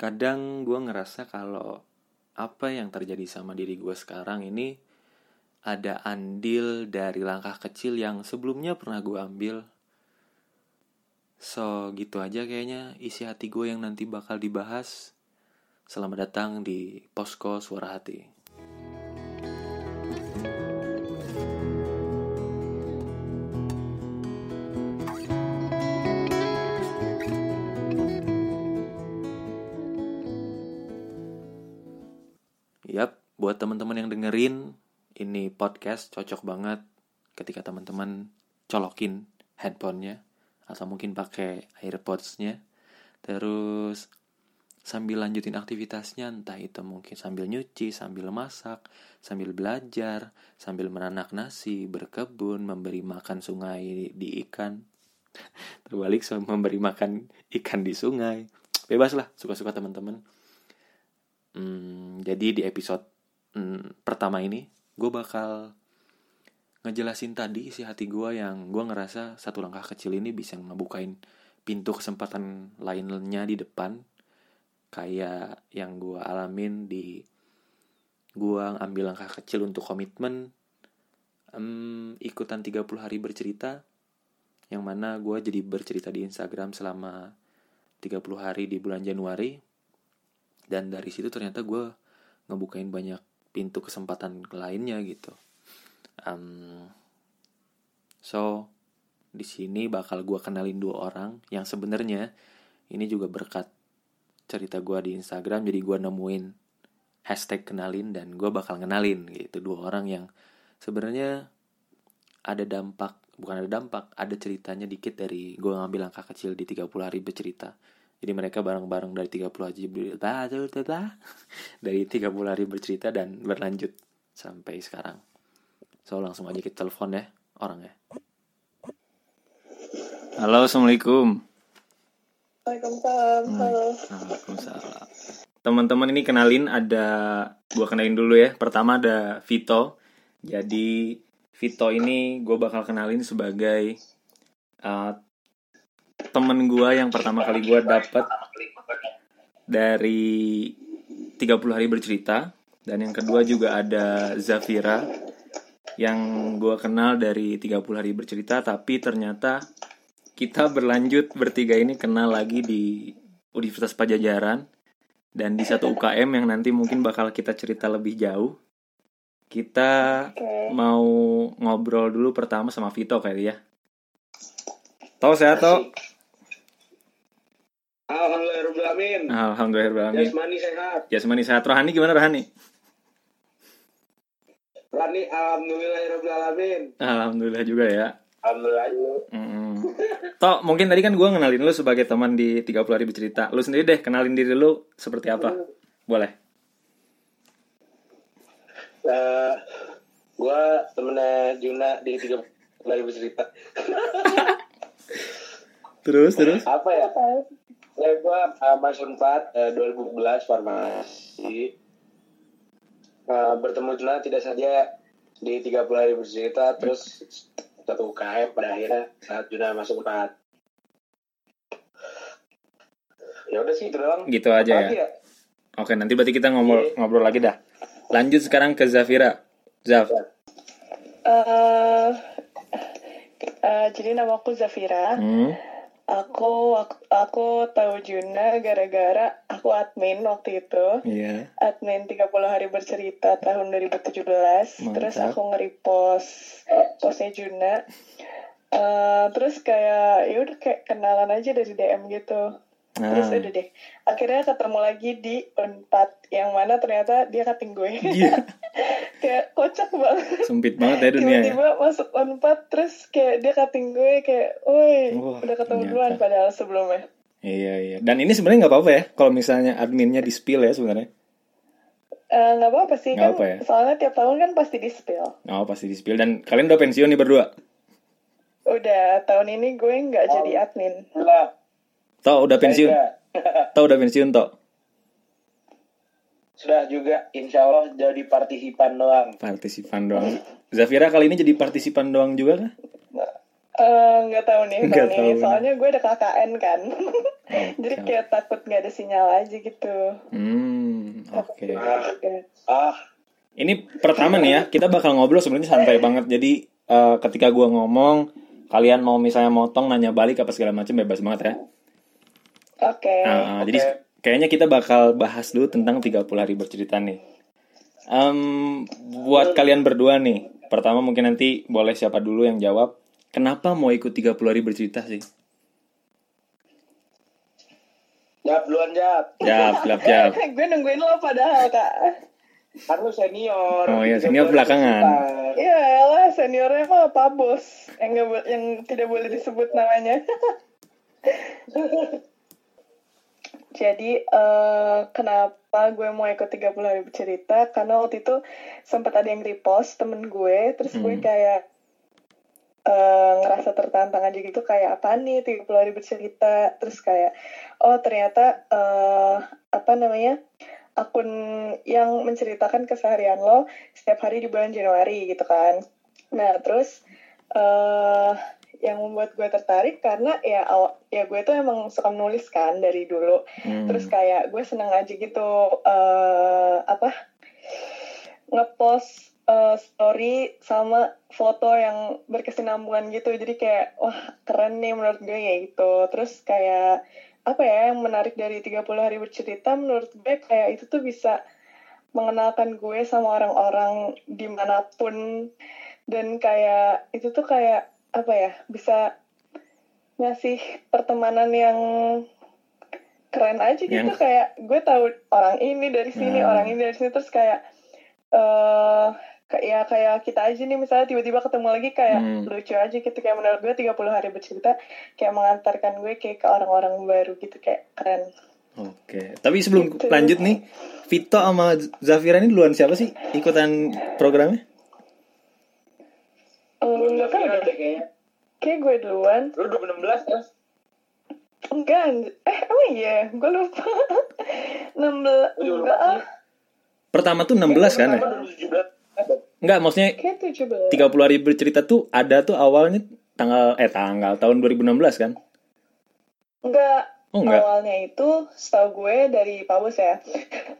kadang gue ngerasa kalau apa yang terjadi sama diri gue sekarang ini ada andil dari langkah kecil yang sebelumnya pernah gue ambil. So gitu aja kayaknya isi hati gue yang nanti bakal dibahas. Selamat datang di Posko Suara Hati. Buat teman-teman yang dengerin, ini podcast cocok banget ketika teman-teman colokin handphonenya atau mungkin pakai airpodsnya. Terus sambil lanjutin aktivitasnya entah itu mungkin sambil nyuci sambil masak sambil belajar sambil menanak nasi berkebun memberi makan sungai di ikan terbalik memberi makan ikan di sungai. Bebas lah suka-suka teman-teman. Hmm, jadi di episode hmm, pertama ini gue bakal ngejelasin tadi isi hati gue yang gue ngerasa satu langkah kecil ini bisa ngebukain pintu kesempatan lainnya di depan. Kayak yang gue alamin di gue ambil langkah kecil untuk komitmen um, ikutan 30 hari bercerita yang mana gue jadi bercerita di Instagram selama 30 hari di bulan Januari. Dan dari situ ternyata gue ngebukain banyak pintu kesempatan lainnya gitu. Um, so di sini bakal gue kenalin dua orang yang sebenarnya ini juga berkat cerita gue di Instagram jadi gue nemuin hashtag kenalin dan gue bakal kenalin gitu dua orang yang sebenarnya ada dampak bukan ada dampak ada ceritanya dikit dari gue ngambil langkah kecil di 30 hari bercerita jadi mereka bareng-bareng dari 30 hari bercerita dari 30 hari bercerita dan berlanjut sampai sekarang so langsung aja kita telepon ya orangnya halo assalamualaikum Waalaikumsalam. Halo. Waalaikumsalam. Teman-teman ini kenalin ada gua kenalin dulu ya. Pertama ada Vito. Jadi Vito ini gue bakal kenalin sebagai uh, temen gua yang pertama kali gua dapet dari 30 hari bercerita dan yang kedua juga ada Zafira yang gue kenal dari 30 hari bercerita tapi ternyata kita berlanjut bertiga ini kenal lagi di Universitas Pajajaran dan di satu UKM yang nanti mungkin bakal kita cerita lebih jauh. Kita Oke. mau ngobrol dulu pertama sama Vito kali ya. Tau sehat toh? Alhamdulillahirrahmanirrahim. Alhamdulillah. Jasmani sehat. Jasmani sehat. Rohani gimana Rohani? Rani alhamdulillahirrahmanirrahim. Alhamdulillah juga ya. Alhamdulillah. Mm. Tok, mungkin tadi kan gue ngenalin lu sebagai teman di 30 hari bercerita. Lu sendiri deh, kenalin diri lu seperti apa? Boleh. Eh, gua temennya Juna di tiga lagi bercerita. Terus, terus. Apa ya? Ya gua uh, masuk 4 eh, 2011 farmasi. Eh, bertemu Juna tidak saja di 30 hari bercerita terus satu UKM pada akhirnya saat Juna masuk 4. Ya udah sih itu doang. Gitu aja Apalagi ya. Oke, nanti berarti kita ngobrol ngobrol lagi dah. Lanjut sekarang ke Zafira. Zaf. Eh, eh, jadi nama aku Zafira. Hmm. Aku aku, tahu Juna gara-gara aku admin waktu itu. Iya. Admin 30 hari bercerita tahun 2017. Terus Mantap. aku nge-repost postnya Juna. Eh, terus kayak ya udah kayak kenalan aja dari DM gitu. Terus Nah. udah deh. Akhirnya ketemu lagi di Unpad yang mana ternyata dia cutting gue. Iya. kayak kocak banget. Sempit banget ya dunia ya. Tiba-tiba masuk Unpad terus kayak dia cutting gue kayak, woi udah ketemu ternyata. duluan padahal sebelumnya. Iya, iya. Dan ini sebenarnya nggak apa-apa ya kalau misalnya adminnya di spill ya sebenarnya. Eh, nggak apa-apa sih Nggak kan, apa ya? soalnya tiap tahun kan pasti di spill. Oh, pasti di spill dan kalian udah pensiun nih berdua. Udah tahun ini gue nggak Oh. jadi admin. Lah, Tok udah pensiun. Tok udah pensiun, Tok. Sudah juga insya Allah jadi partisipan doang. Partisipan doang. Zafira kali ini jadi partisipan doang juga kah? Eh, nggak tahu nih Nggak tahun tahu nih. soalnya gue ada KKN kan. Jadi siap. kayak takut nggak ada sinyal aja gitu. Hmm, oke. Juga. Ah, Ini pertama nih ya, kita bakal ngobrol sebenarnya santai banget. Jadi eh, ketika gua ngomong, kalian mau misalnya motong, nanya balik apa segala macam bebas banget ya. Oke. Nah, Oke. Jadi kayaknya kita bakal bahas dulu tentang 30 hari bercerita nih. Em, buat kalian berdua nih, pertama mungkin nanti boleh siapa dulu yang jawab. Kenapa mau ikut 30 hari bercerita sih? jawab duluan jawab. Jawab, jawab, jawab. gue nungguin lo padahal kak. Kan lu senior. Oh iya, senior belakangan. Iya lah seniornya mah Pak Bos yang bo- yang tidak boleh disebut namanya. Jadi eh, kenapa gue mau ikut 30 hari bercerita? Karena waktu itu sempat ada yang repost temen gue, terus gue Hmm. kayak eh, ngerasa tertantang aja gitu kayak apa nih 30 hari bercerita, terus kayak oh ternyata eh, apa namanya akun yang menceritakan keseharian lo setiap hari di bulan Januari gitu kan. Nah terus eh yang membuat gue tertarik karena ya aw- ya gue tuh emang suka nulis kan dari dulu. Hmm. Terus kayak gue seneng aja gitu eh apa ngepost eh, story sama foto yang berkesinambungan gitu. Jadi kayak wah keren nih menurut gue ya itu. Terus kayak apa ya yang menarik dari 30 hari bercerita menurut gue kayak itu tuh bisa mengenalkan gue sama orang-orang di mana pun dan kayak itu tuh kayak apa ya bisa ngasih pertemanan yang keren aja gitu Yang- kayak gue tahu orang ini dari sini Nah. orang ini dari sini terus kayak eh kayak ya kayak kita aja nih misalnya tiba-tiba ketemu lagi kayak Hmm. lucu aja gitu kayak menurut gue 30 hari bercerita kayak mengantarkan gue kayak ke orang-orang baru gitu kayak keren Oke, tapi sebelum Gitu. lanjut nih, Vito sama Zafira ini duluan siapa sih ikutan programnya? Lu enggak kan senior deh kayaknya. Kayak gue duluan Lu 2016 kan? enggak eh oh iya gue lupa 16 Lu juga lupa enggak ah. Pertama tuh 16 kan ya? Pertama 2017. Enggak, maksudnya kayak 17 30 hari bercerita tuh ada tuh awalnya tanggal eh tanggal tahun 2016 kan? enggak Oh enggak. awalnya itu setahu gue dari Pak Bos ya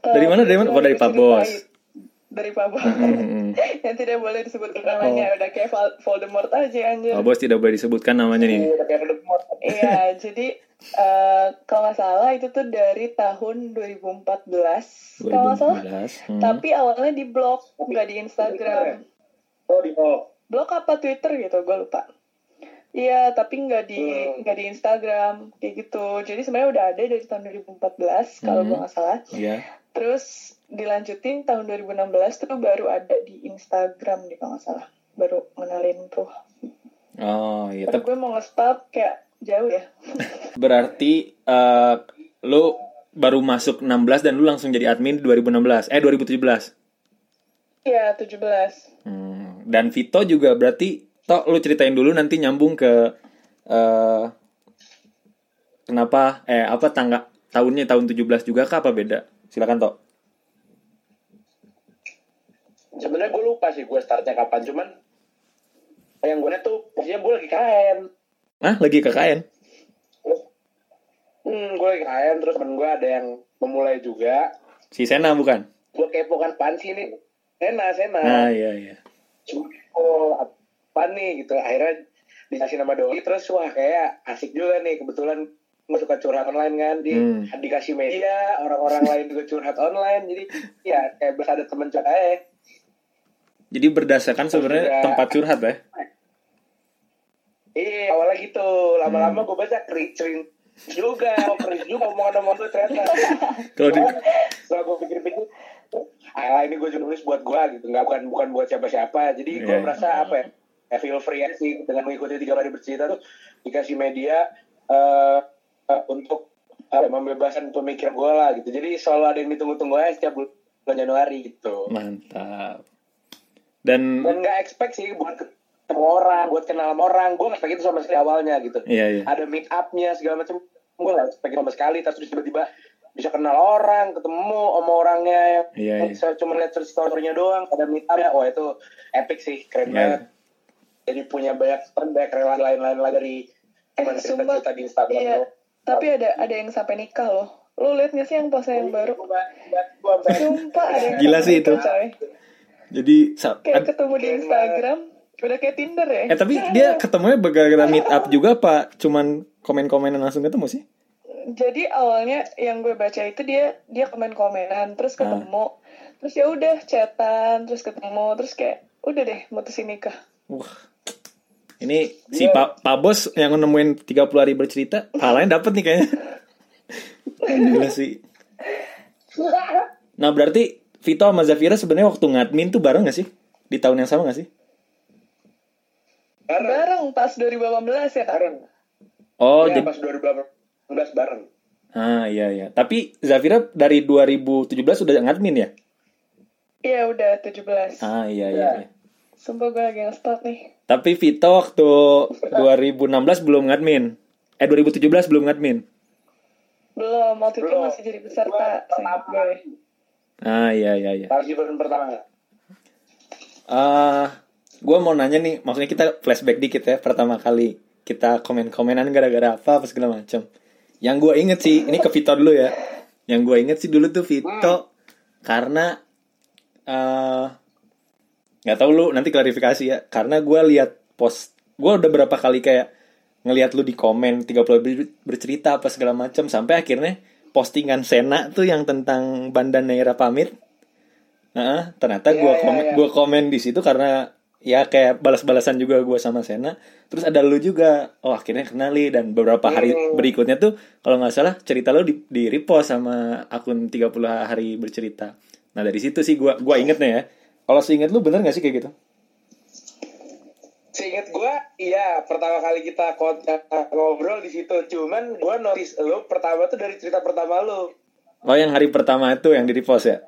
Dari mana, dari mana? Oh, dari Pak Bos. Dari Pak Bos Hmm. yang tidak boleh disebut namanya udah kayak Voldemort aja anjir Oh, bos tidak boleh disebutkan namanya nih. Iya, udah kayak Voldemort. Iya, jadi eh, kalau nggak salah itu tuh dari tahun 2014, kalau nggak salah. 2016. Hmm. Tapi awalnya di blog, nggak di Instagram. Oh, di oh. Blog apa Twitter gitu, gue lupa. Iya, tapi nggak di Hmm. nggak di Instagram kayak gitu. Jadi sebenarnya udah ada dari tahun 2014 kalau Hmm. gue nggak salah. Iya. Terus dilanjutin tahun 2016 tuh baru ada di Instagram nih kalau nggak salah. Baru ngenalin tuh. Oh, iya. Tapi gue mau nge-stop kayak jauh ya. berarti eh lu baru masuk 16 dan lu langsung jadi admin di 2016. Eh 2017. Iya, 17. Hmm. Dan Vito juga berarti Tok lu ceritain dulu nanti nyambung ke eh kenapa eh apa tangga tahunnya tahun 17 juga kah apa beda? Silakan Tok. Sebenarnya gue lupa sih gue startnya kapan, cuman yang gue tuh posisinya gue lagi KN. Hah, lagi KKN? Hmm, gue lagi KN, terus temen gue ada yang memulai juga. Si Sena bukan? Gue kepo kan apaan sih ini? Sena, Sena. Ah iya iya. Cuma, oh, apa nih gitu. Akhirnya dikasih nama Doi, terus wah kayak asik juga nih. Kebetulan suka curhat online kan. Di, Hmm. Dikasih media, orang-orang lain juga curhat online. Jadi ya kayak bisa ada temen curhat aja. Jadi berdasarkan sebenarnya juga- tempat curhat ya. Iya, awalnya gitu. Lama-lama gue baca kering juga. Oh, kering juga omongan-omongan gue ternyata. Kalau di Setelah gue pikir-pikir, ah ini gue nulis buat gue gitu. Nggak bukan, bukan buat siapa-siapa. Jadi gue Iya. merasa apa ya, ya feel free aja sih dengan mengikuti tiga hari bercerita tuh dikasih media eh eh, untuk apa, ya, membebaskan pemikiran gue lah gitu. Jadi selalu ada yang ditunggu-tunggu aja setiap bulan Januari gitu. mantap. Dan Dan nggak expect sih buat ketemu orang, buat kenal sama orang. Gue nggak expect itu sama sekali awalnya gitu. iya iya. ada meet up-nya segala macam gue nggak expect sama sekali terus tiba-tiba bisa kenal orang ketemu sama orangnya yang Iya, iya. saya cuma lihat story-nya doang ada meet up-nya wah itu epic sih keren Iya. banget jadi punya banyak teman banyak relasi lain-lain lagi dari Eh, teman sumpah. cerita-cerita di Instagram Iya. lo. Tapi ada ada yang sampai nikah loh lu liat gak sih yang pose yang baru sumpah ada yang Gila sih itu. coy. Jadi kayak ketemu di Instagram udah kayak Tinder ya eh tapi dia ketemunya gara-gara meet up juga apa cuman komen-komenan langsung ketemu sih? jadi awalnya yang gue baca itu dia dia komen komenan terus ketemu terus ya udah chatan terus ketemu terus kayak udah deh mutusin nikah Wah. Ini si Pak Pak Bos yang nemuin 30 hari bercerita, pahalanya dapet nih kayaknya. Gila sih. Nah, berarti Vito sama Zafira sebenarnya waktu ngadmin tuh bareng gak sih? Di tahun yang sama gak sih? Bareng. bareng pas 2018 ya Bareng. Oh, Iya, jadi pas 2018 bareng. Ah, iya iya. Tapi Zafira dari 2017 udah ngadmin ya? iya udah 17 Ah, iya iya. Iya. iya. sumpah gue lagi nge-stop nih Tapi Vito waktu 2016 belum ngadmin. Eh 2017 belum ngadmin. belum waktu itu masih jadi peserta pertama. gue Ah, iya iya iya. Pas event pertama. Ah, gue mau nanya nih, maksudnya kita flashback dikit ya, pertama kali kita komen-komenan gara-gara apa, apa segala macam. Yang gue inget sih, ini ke Vito dulu ya. Yang gue inget sih dulu tuh Vito karena eh nggak tahu lu nanti klarifikasi ya. Karena gue lihat post, gue udah berapa kali kayak ngelihat lu di komen 30 ber- bercerita apa segala macam sampai akhirnya postingan Sena tuh yang tentang Banda Neira pamit Nah, ternyata Iya, gua iya, komen iya. gua komen di situ karena ya kayak balas-balasan juga gua sama Sena. Terus ada lu juga. Oh, akhirnya kenali dan beberapa hari Hmm. berikutnya tuh kalau nggak salah cerita lu di, di repost sama akun 30 hari bercerita. Nah, dari situ sih gua gua inget nih ya. Kalau seinget lu bener gak sih kayak gitu? Seinget gue, iya pertama kali kita ngobrol di situ. Cuman gue notice lo pertama tuh dari cerita pertama lo. Oh, yang hari pertama itu yang di repost ya?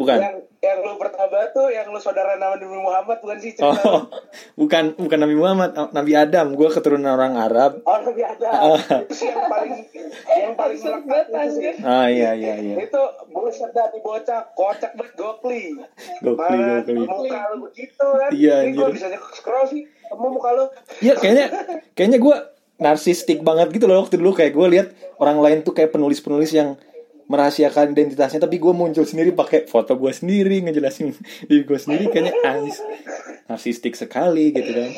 Bukan. Yang yang lo pertama tuh yang lo saudara Nabi Muhammad bukan sih cerita. Oh, bukan bukan Nabi Muhammad, Nabi Adam. Gua keturunan orang Arab. Oh Nabi ada. Ah. itu sih yang paling yang paling melekat itu sih. Ah, iya iya iya. Itu buset dah di bocah kocak banget gokli. Gokli, Mana gokli. Muka lo begitu kan. Iya, Ini gue bisa scroll sih. Temu muka lo. Iya kayaknya kayaknya gue narsistik banget gitu loh waktu dulu kayak gue lihat orang lain tuh kayak penulis-penulis yang merahasiakan identitasnya tapi gue muncul sendiri pakai foto gue sendiri ngejelasin diri gue sendiri kayaknya anjis narsistik sekali gitu kan.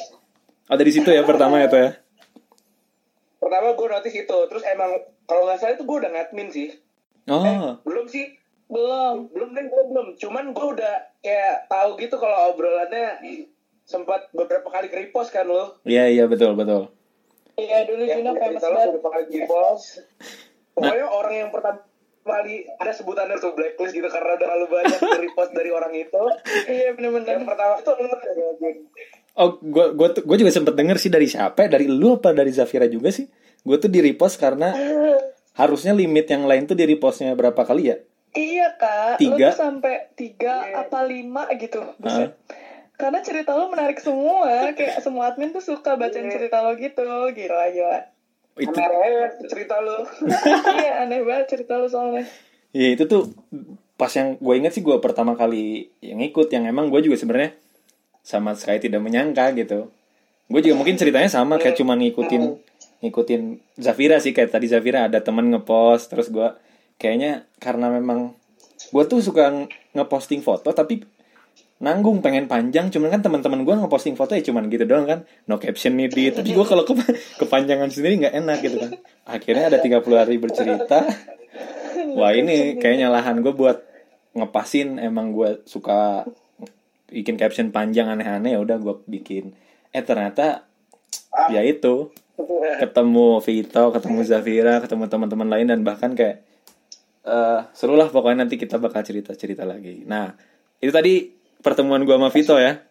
Oh dari situ ya pertama ya tuh ya? Pertama gue notice itu. Terus emang kalau nggak salah itu gue udah ngadmin sih. Eh, oh belum sih. belum. Belum deh gue belum. Cuman gue udah kayak tahu gitu kalau obrolannya sempat beberapa kali ke repost kan lo? Iya iya betul betul. Iya dulu yang Juna famous banget. beberapa kali ke repost. Pokoknya orang yang pertama kali ada sebutannya tuh blacklist gitu karena udah terlalu banyak repost dari orang itu iya bener-bener yang pertama itu lo oh gue gue tuh gue juga sempet denger sih dari siapa ya? dari lu apa dari Zafira juga sih gue tuh di repost karena harusnya limit yang lain tuh di repostnya berapa kali ya Iya kak, Tiga. lu tuh sampai tiga Iya. apa lima gitu, buset. Karena cerita lo menarik semua, kayak semua admin tuh suka bacain Iya. cerita lo gitu, gila gila. Itu aneh cerita lo iya aneh banget cerita lo soalnya. Ya itu tuh pas yang gue inget sih gue pertama kali yang ikut yang emang gue juga sebenarnya sama sekali tidak menyangka gitu. Gue juga mungkin ceritanya sama kayak cuman ngikutin ngikutin Zafira sih kayak tadi Zafira ada temen ngepost terus gue kayaknya karena memang gue tuh suka ng- ngeposting foto tapi nanggung pengen panjang. Cuman kan teman-teman gue ngeposting foto ya cuman gitu doang kan. No caption nih di tapi gue kalau ke, kepanjangan sendiri nggak enak gitu kan. Akhirnya ada 30 hari bercerita. Wah ini kayaknya lahan gue buat ngepasin. Emang gue suka bikin caption panjang aneh-aneh. Ya udah gue bikin. Eh ternyata ya itu. Ketemu Vito, ketemu Zafira, ketemu teman-teman lain dan bahkan kayak eh seru lah pokoknya nanti kita bakal cerita-cerita lagi. Nah itu tadi pertemuan gue sama Vito ya.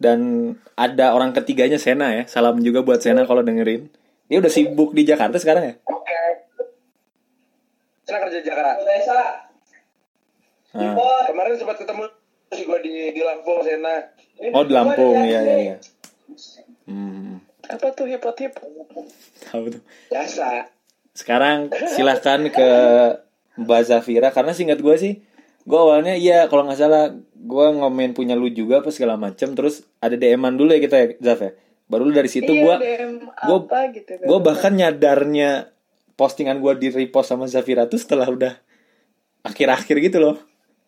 Dan ada orang ketiganya Sena ya. Salam juga buat Sena kalau dengerin. Dia udah sibuk di Jakarta sekarang ya? oke Sana kerja Jakarta Nah. kemarin sempat ketemu sih gue di di Lampung Sena Oh di Lampung ya ya ya. Hmm, Apa tuh hipot hip? tahu tuh. biasa Sekarang silahkan ke Mbak Zafira karena singkat gue sih, gue awalnya iya kalau nggak salah gue ngomen punya lu juga apa segala macem terus ada DM-an dulu ya kita ya Zaf ya. baru lu dari situ gue gitu gue bahkan nyadarnya postingan gue di repost sama Zafira tuh setelah udah akhir-akhir gitu loh.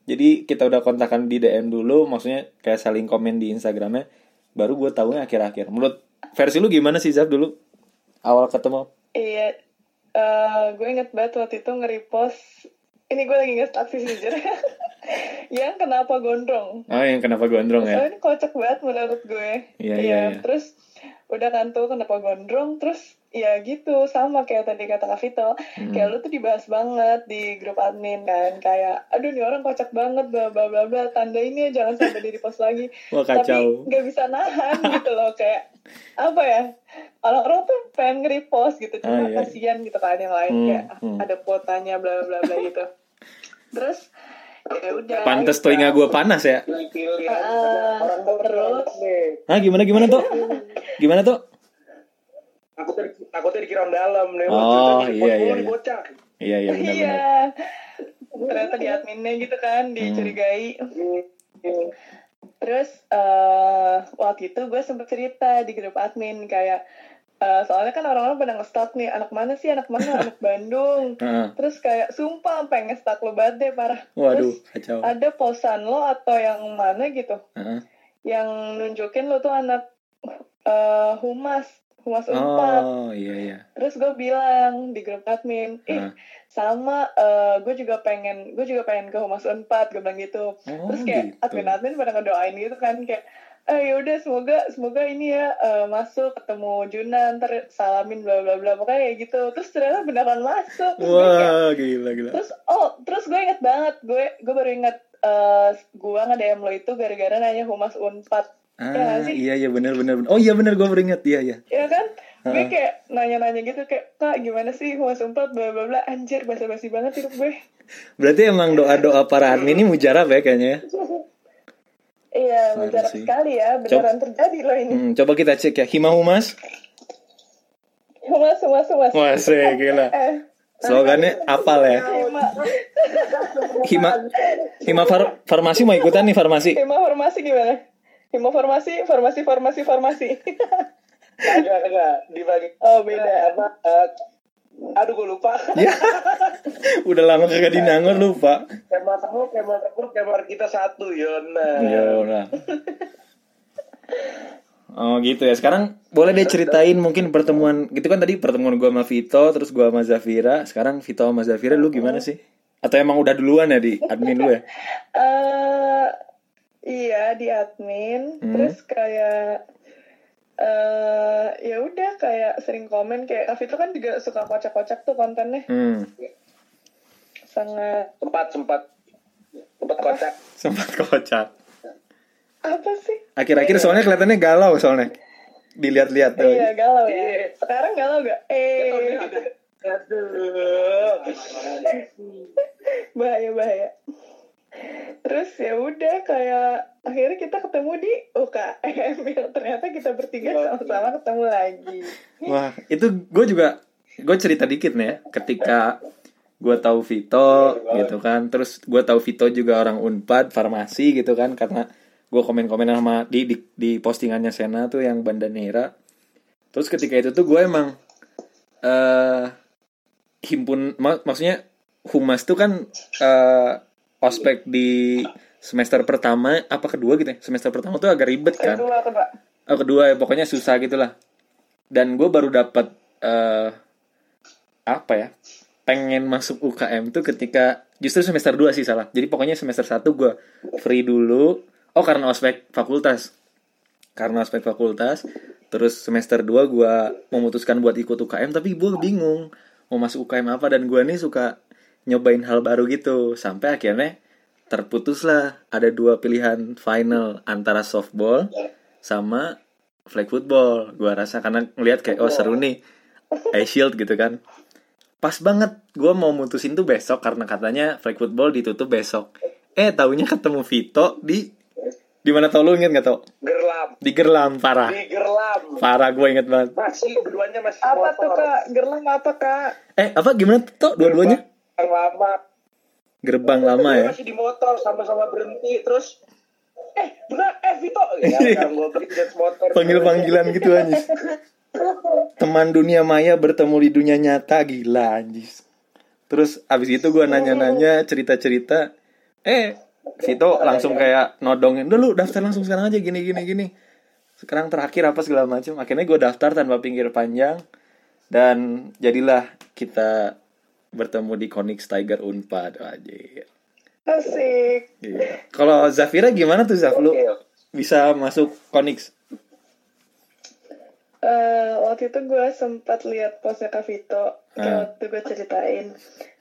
Jadi kita udah kontakan di DM dulu maksudnya kayak saling komen di Instagramnya baru gue tahunya akhir-akhir. Menurut versi lu gimana sih Zaf dulu? Awal ketemu? Iya, eh gue inget banget waktu itu nge-repost Ini gue lagi nge-stuck sih jujur. Yang kenapa gondrong? Oh yang kenapa gondrong Oh ya ini kocak banget menurut gue. Iya, iya, iya. Terus udah kan tuh kenapa gondrong? Terus ya gitu sama kayak tadi kata Kak Vito. Hmm. Kayak lu tuh dibahas banget di grup admin kan. Kayak aduh nih orang kocak banget bla bla bla bla. Tanda ini ya jangan sampai di repost lagi. Wah tapi kacau. nggak bisa nahan gitu loh kayak apa ya? Orang-orang tuh pengen nge-repost gitu cuma Ah, iya. kasihan gitu kan yang lain. Hmm, kayak hmm. ada kuotanya bla bla bla gitu terus ya udah. Pantes telinga gue panas ya. Ah, terus? ah gimana gimana tuh gimana tuh takutnya takutnya dikira orang dalam nih Oh, iya, iya, iya. bocah. Iya iya benar benar. Iya ternyata di adminnya gitu kan dicurigai. Hmm. Terus eh waktu itu gue sempet cerita di grup admin kayak eh, soalnya kan orang-orang pada nge-stalk nih anak mana sih anak mana anak Bandung. Heeh. Terus kayak sumpah sampai nge-stalk lo banget deh parah. waduh Terus kacau ada posan lo atau yang mana gitu Heeh. yang nunjukin lo tuh anak eh, humas humas unpad. oh iya iya Terus gue bilang di grup admin, ih Heeh. sama eh, gue juga pengen gue juga pengen ke humas unpad gue bilang gitu. oh terus kayak gitu admin-admin pada ngedoain gitu kan kayak eh yaudah semoga semoga ini ya eh, masuk ketemu Juna ntar salamin bla bla bla pokoknya kayak gitu terus ternyata beneran masuk terus gue kayak wah gila gila terus oh terus gue inget banget gue gue baru inget eh gue nge DM lo itu gara-gara nanya humas unpad Ah, nggak sih? iya iya benar. benar. Oh iya benar gue beringat iya iya. ya kan gue Heeh. kayak nanya-nanya gitu kayak kak gimana sih humas unpad bla bla bla anjir basa-basi banget hidup gue Berarti emang doa-doa para admin ini mujarab ya kayaknya ya. iya mujarab sekali ya beneran terjadi loh ini Hmm, coba kita cek ya. Hima Humas. humas humas humas Wah, sih, gila. eh Slogannya apal ya. Hima, Hima Hima far- farmasi mau ikutan nih farmasi. Hima formasi gimana? Hima formasi, formasi, formasi, formasi. Kagak, kagak. Dibagi. oh beda. Apa? eh, aduh, gue lupa. Ya. Udah lama kagak di Nangor lupa. Kemar kamu, kemar kamu, kemar kita satu, Yona. Ya udah. Oh gitu ya. Sekarang boleh deh ceritain mungkin pertemuan gitu kan tadi pertemuan gua sama Vito terus gua sama Zafira. Sekarang Vito sama Zafira lu gimana sih? Atau emang udah duluan ya di admin lu ya? Eh, iya di admin, Hmm. terus kayak eh ya udah kayak sering komen kayak Raffi itu kan juga suka kocak-kocak tuh kontennya Hmm. sangat Sempat, sempat. Sempat kocak. Sempat kocak. apa sih? Akhir-akhir soalnya kelihatannya galau soalnya. Dilihat-lihat tuh. Iya galau ya. Iya. Sekarang galau gak? Eh Aduh. bahaya bahaya. Terus ya udah kayak akhirnya kita ketemu di UKM ternyata kita bertiga sama-sama ketemu lagi. Wah, itu gue juga gue cerita dikit nih ya. Ketika gue tahu Vito gitu kan, terus gue tahu Vito juga orang Unpad farmasi gitu kan, karena gue komen-komen sama di, di di postingannya Sena tuh yang Bandanera. Terus ketika itu tuh gue emang eh himpun mak- maksudnya humas tuh kan eh ospek di semester pertama apa kedua gitu ya semester pertama tuh agak ribet kan Kedua kedua. Oh kedua ya pokoknya susah gitulah. Dan gue baru dapat eh apa ya? Pengen masuk UKM tuh ketika justru semester 2 sih salah. Jadi pokoknya semester 1 gue free dulu. Oh karena ospek fakultas. Karena ospek fakultas. Terus semester 2 gue memutuskan buat ikut UKM tapi gue bingung mau masuk UKM apa dan gue nih suka nyobain hal baru gitu sampai akhirnya terputus lah ada dua pilihan final antara softball sama flag football gua rasa karena ngelihat kayak oh seru nih ice shield gitu kan pas banget gua mau mutusin tuh besok karena katanya flag football ditutup besok eh taunya ketemu Vito di di mana tau lu inget nggak tau Gerlam. di Gerlam parah Di Gerlam. parah gue inget banget Masih, keduanya masih Apa tuh motor. kak? Gerlang apa kak? eh apa gimana tuh dua-duanya Yang lama. gerbang lama ya Masih di motor, sama-sama berhenti. Terus eh bener eh Vito ya gue motor Panggil-panggilan gitu anjis. Teman dunia maya bertemu di dunia nyata gila anjis. Terus abis itu gua nanya-nanya cerita-cerita. Eh, Vito langsung kayak nodongin. Udah lu daftar langsung sekarang aja gini gini gini. Sekarang terakhir apa segala macam. Akhirnya gue daftar tanpa pinggir panjang. Dan jadilah kita bertemu di Konix Tiger Unpad aja. Asik. Iya. Kalau Zafira gimana tuh Zaf? Lu bisa masuk Konix? Eh, waktu itu gue sempat lihat postnya Kak Vito Ah. kayak waktu gue ceritain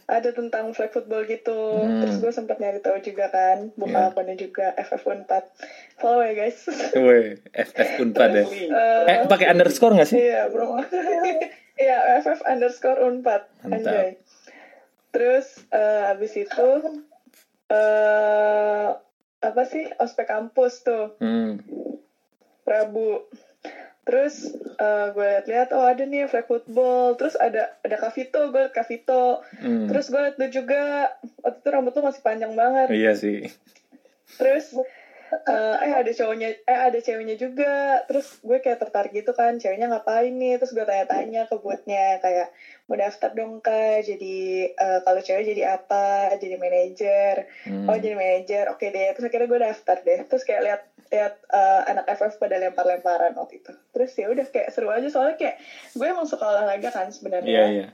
ada tentang flag football gitu Hmm. terus gue sempat nyari tahu juga kan buka Iya. akunnya juga FF Unpad follow ya guys FF Unpad ya. Eh, Eh, pakai underscore gak sih? iya bro iya FF underscore Unpad Mantap. anjay terus eh, abis itu eh apa sih ospek kampus tuh Hmm. Prabu. Terus eh, gue lihat-lihat oh ada nih flag football. Terus ada ada Kavito, gue liat Kavito. hmm. Terus gue liat lu juga waktu itu rambut lu masih panjang banget. Iya sih. Terus eh, eh ada cowoknya eh ada ceweknya juga. Terus gue kayak tertarik gitu kan, ceweknya ngapain nih? Terus gue tanya-tanya ke buatnya kayak mau daftar dong kak. Jadi eh, kalau cewek jadi apa? Jadi manajer. Hmm. Oh jadi manajer, oke deh. Terus akhirnya gue daftar deh. Terus kayak lihat lihat eh, anak FF pada lempar-lemparan waktu itu. Terus ya udah kayak seru aja soalnya kayak gue emang suka olahraga kan sebenarnya. Iya, iya.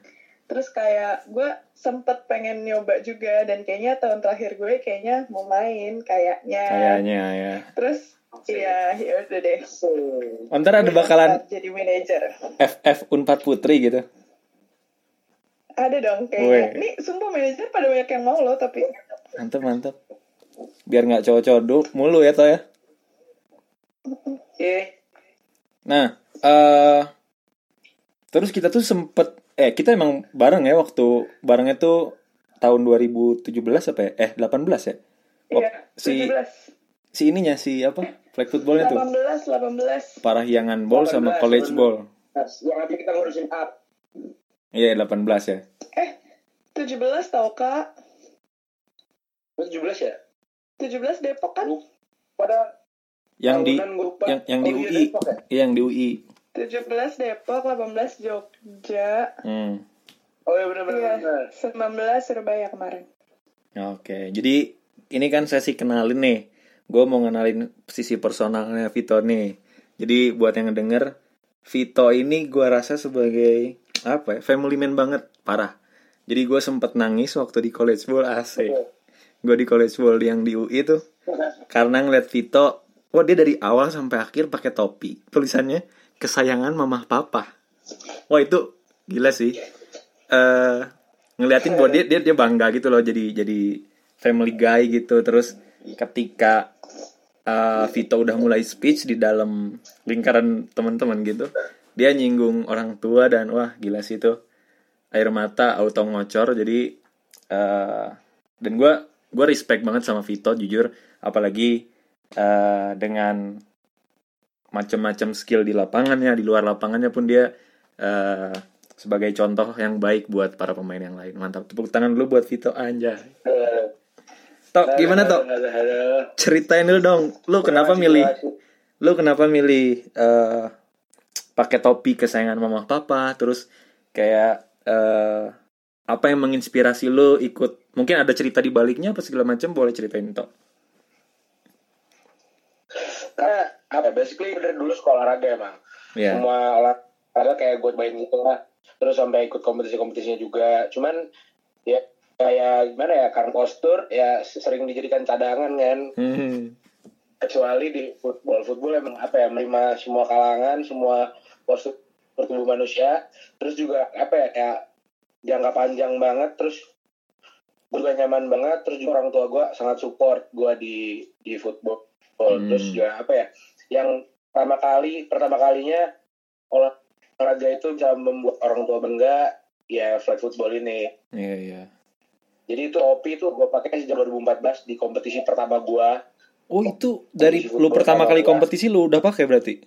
Terus kayak gue sempet pengen nyoba juga dan kayaknya tahun terakhir gue kayaknya mau main kayaknya. Kayaknya ya. Terus iya ya udah deh. Oh, ntar ada bakalan jadi manajer. FF Unpad Putri gitu. Ada dong kayaknya. Weh. Nih sumpah manajer pada banyak yang mau loh tapi Mantep, mantep. Biar nggak cowok-cowok mulu ya, toh ya. Iya. Nah, eh terus kita tuh sempet eh kita emang bareng ya waktu barengnya tuh tahun 2017 apa ya? Eh 18 ya? Oh, iya si 17. si ininya si apa? Flag footballnya tuh. 18 18. Parahyangan ball sama 18, college bener. ball. Yang nanti kita ngurusin up. Iya 18 ya. Eh 17 tau kak. Lu 17 ya? 17 Depok kan? Pada Yang di yang yang di Oh, iya, UI. Depok ya? Iya, yang di UI. 17 Depok, 18 Jogja, Hmm. Oh iya benar-benar. benar. 19 Surabaya kemarin. Oke, jadi ini kan sesi kenalin nih. Gue mau ngenalin sisi personalnya Vito nih. Jadi buat yang ngedenger, Vito ini gue rasa sebagai apa ya, family man banget, parah. Jadi gue sempet nangis waktu di college ball asik. Gue di college ball yang di UI tuh, karena ngeliat Vito, wah dia dari awal sampai akhir pakai topi. Tulisannya kesayangan mamah papa. Wah itu gila sih. eh ngeliatin bahwa dia, dia dia bangga gitu loh jadi jadi family guy gitu terus ketika eh, Vito udah mulai speech di dalam lingkaran teman-teman gitu dia nyinggung orang tua dan wah gila sih itu air mata auto ngocor jadi eh dan gue gue respect banget sama Vito jujur apalagi eh, dengan macam-macam skill di lapangannya di luar lapangannya pun dia eh, sebagai contoh yang baik buat para pemain yang lain. Mantap. Tepuk tangan dulu buat Vito. Anjay. Eh, Tok gimana Tok? ceritain dulu dong. Lu kenapa milih lu kenapa milih eh pakai topi kesayangan mama papa? Terus kayak eh apa yang menginspirasi lu ikut? Mungkin ada cerita di baliknya apa segala macam boleh ceritain Tok apa? ya, Basically dari dulu sekolah olahraga emang. ya Semua olahraga kayak gue main gitu lah. Terus sampai ikut kompetisi-kompetisinya juga. Cuman ya kayak gimana ya karena postur ya sering dijadikan cadangan kan Hmm. kecuali di football football emang apa ya menerima semua kalangan semua postur tubuh manusia terus juga apa ya kayak jangka panjang banget terus gue juga nyaman banget terus juga orang tua gue sangat support gue di di football Hmm. terus juga apa ya yang pertama kali pertama kalinya olahraga itu bisa membuat orang tua bangga ya flag football ini Iya, iya. jadi itu OP itu gue pakai sejak 2014 di kompetisi pertama gue Oh itu dari lu pertama kali kompetisi lu udah pakai berarti?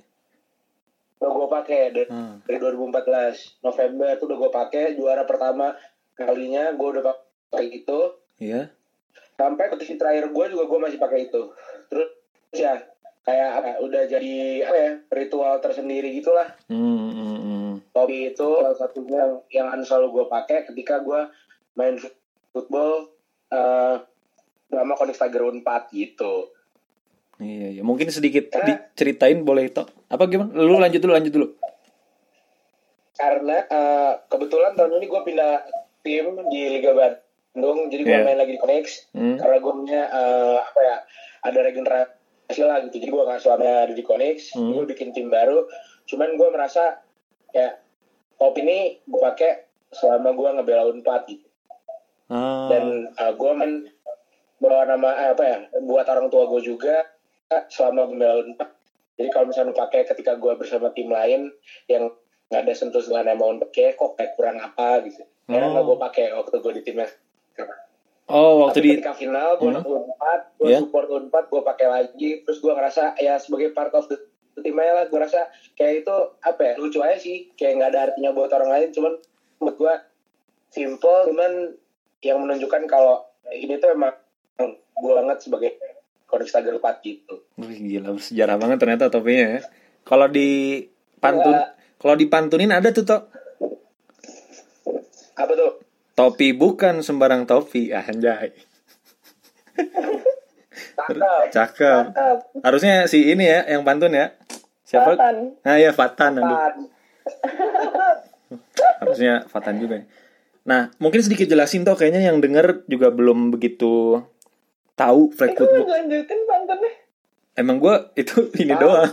udah gue pakai dari, Hmm. dari 2014 November itu udah gue pakai juara pertama kalinya gue udah pakai itu Iya. sampai kompetisi terakhir gue juga gue masih pakai itu terus ya kayak apa, udah jadi apa ya ritual tersendiri gitulah Hmm, hmm, hmm. topi itu salah satunya yang, yang akan selalu gue pakai ketika gue main football eh sama Konix Tiger 4 gitu Iya, iya. Mungkin sedikit diceritain boleh itu. Apa gimana? Lu lanjut dulu, lanjut dulu. karena eh, kebetulan tahun ini gue pindah tim di Liga Bandung jadi gue Iya. main lagi di Konix Hmm. karena gue punya eh, apa ya ada regenerasi lah gitu. Jadi gue nggak selamanya ada di Konix Hmm. gue bikin tim baru. Cuman gue merasa ya top ini gue pakai selama gue ngebela Unpad gitu. Ah, dan gue main bawa nama eh, apa ya buat orang tua gue juga selama membela Unpad. Jadi kalau misalnya pakai ketika gue bersama tim lain yang nggak ada sentuh dengan nama Unpad kayak kok kayak kurang apa gitu. Karena Oh. gue pakai waktu gue di timnas oh, waktu Tapi di ketika final gue Hmm. Unpad gue Iya. support Unpad gue pakai lagi terus gue ngerasa ya sebagai part of the the tim aja lah gue rasa kayak itu apa ya lucu aja sih kayak nggak ada artinya buat orang lain cuman buat gue simple cuman yang menunjukkan kalau ini tuh emang gue banget sebagai Konix Tiger 4 gitu Wih, gila bersejarah banget ternyata topinya ya. Kalau di pantun, Ya. kalau dipantunin ada tuh Tok. apa tuh Topi bukan sembarang topi, ah, anjay. Cakep. Harusnya si ini ya yang pantun ya. Siapa? Fatan. Nah, ya Fatan aduh. Pan. Harusnya Fatan juga. ya. Nah, mungkin sedikit jelasin toh kayaknya yang denger juga belum begitu tahu lanjutin pantunnya. Emang gue itu ini Tahu. doang.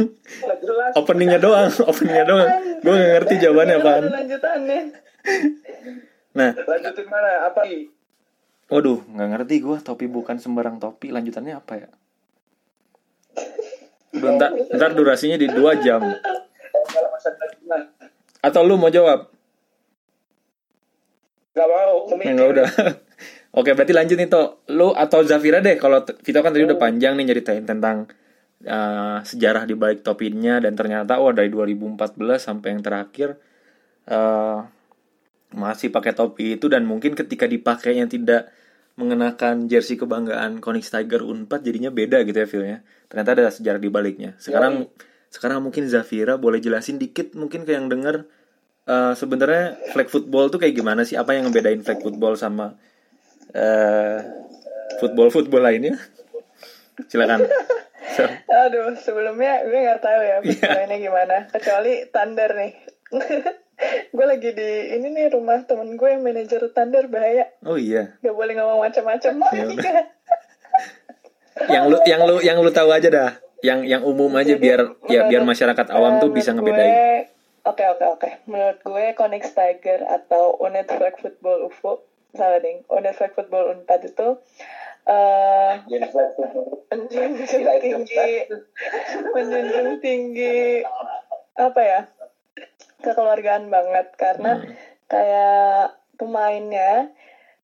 Openingnya doang, openingnya doang. Gue gak ngerti jawabannya apaan. lanjutannya. Nah, lanjutin mana apa sih Waduh, nggak ngerti gue topi bukan sembarang topi. Lanjutannya apa ya? Udah, ntar, durasinya di dua jam. Atau lu mau jawab? nggak mau Ya, nggak udah. Oke, berarti lanjut nih Toh. Lu atau Zafira deh. Kalau Vito kan tadi udah panjang nih nyeritain tentang uh, sejarah di balik topinya dan ternyata oh dari 2014 sampai yang terakhir uh, masih pakai topi itu dan mungkin ketika dipakainya tidak mengenakan jersey kebanggaan Konix Tiger Unpad jadinya beda gitu ya feelnya. Ternyata ada sejarah di baliknya. Sekarang sekarang mungkin Zafira boleh jelasin dikit mungkin ke yang denger eh, sebenarnya flag football tuh kayak gimana sih? Apa yang ngebedain flag football sama eh football football lainnya? Silakan. So, Aduh, sebelumnya gue nggak tahu ya pertanyaannya gimana. Kecuali Thunder nih. gue lagi di ini nih rumah temen gue yang manajer Thunder bahaya. oh iya. Gak boleh ngomong macam-macam. Ya. Yang lu yang lu yang lu tahu aja dah. Yang yang umum aja Jadi, biar ya biar masyarakat awam tuh bisa ngebedain. Oke oke oke. Menurut gue Konix Tiger atau Flag Football UFO, salah ding. Flag Football Unpad itu eh menjunjung tinggi menjunjung tinggi apa ya kekeluargaan banget. Karena Hmm. kayak pemainnya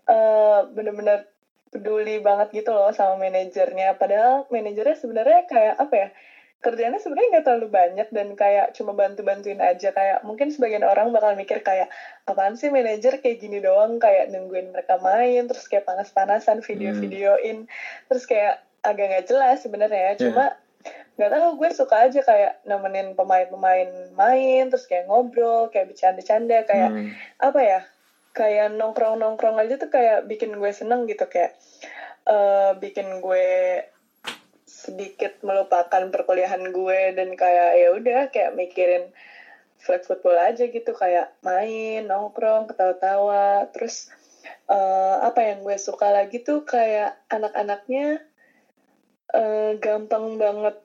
eh bener-bener peduli banget gitu loh sama manajernya. Padahal manajernya sebenarnya kayak apa ya kerjanya sebenarnya nggak terlalu banyak dan kayak cuma bantu-bantuin aja. Kayak mungkin sebagian orang bakal mikir kayak apaan sih manajer kayak gini doang? Kayak nungguin mereka main terus kayak panas-panasan video-videoin. Terus kayak agak nggak jelas sebenarnya. Cuma nggak tahu gue suka aja kayak nemenin pemain-pemain main terus kayak ngobrol kayak bercanda-canda kayak Hmm. apa ya kayak nongkrong-nongkrong aja tuh kayak bikin gue seneng gitu kayak eh bikin gue sedikit melupakan perkuliahan gue dan kayak ya udah kayak mikirin flag football aja gitu kayak main nongkrong ketawa-tawa terus eh, apa yang gue suka lagi tuh kayak anak-anaknya eh, gampang banget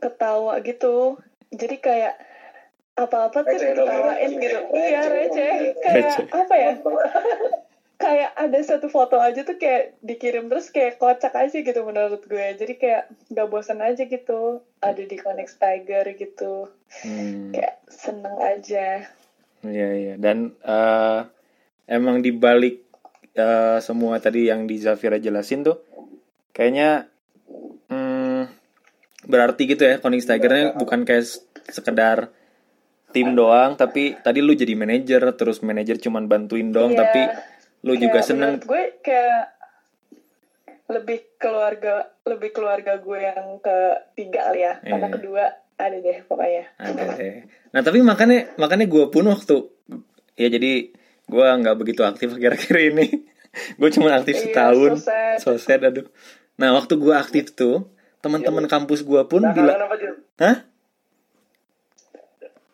ketawa gitu. Jadi kayak apa-apa tuh diketawain receh. gitu. Iya Receh. receh. Kayak Receh. apa ya? Kayak ada satu foto aja tuh kayak dikirim terus kayak kocak aja gitu menurut gue. Jadi kayak gak bosan aja gitu. Ada di Connex Tiger gitu. Hmm. kayak seneng aja. Iya iya. Dan eh, emang di balik eh, semua tadi yang di Zafira jelasin tuh kayaknya berarti gitu ya Konings Tigernya bukan kayak sekedar tim doang tapi tadi lu jadi manajer terus manajer cuman bantuin doang Iya. tapi lu juga Kayak seneng. menurut gue kayak lebih keluarga lebih keluarga gue yang ketiga kali ya karena Iya. kedua ada deh pokoknya. Ada deh. Nah tapi makanya makanya gue pun waktu ya jadi gue nggak begitu aktif akhir-akhir ini. Gue cuma aktif Iya, setahun. so sad. so sad aduh. Nah waktu gue aktif tuh teman-teman kampus gue pun bilang kangen apa Jun? hah?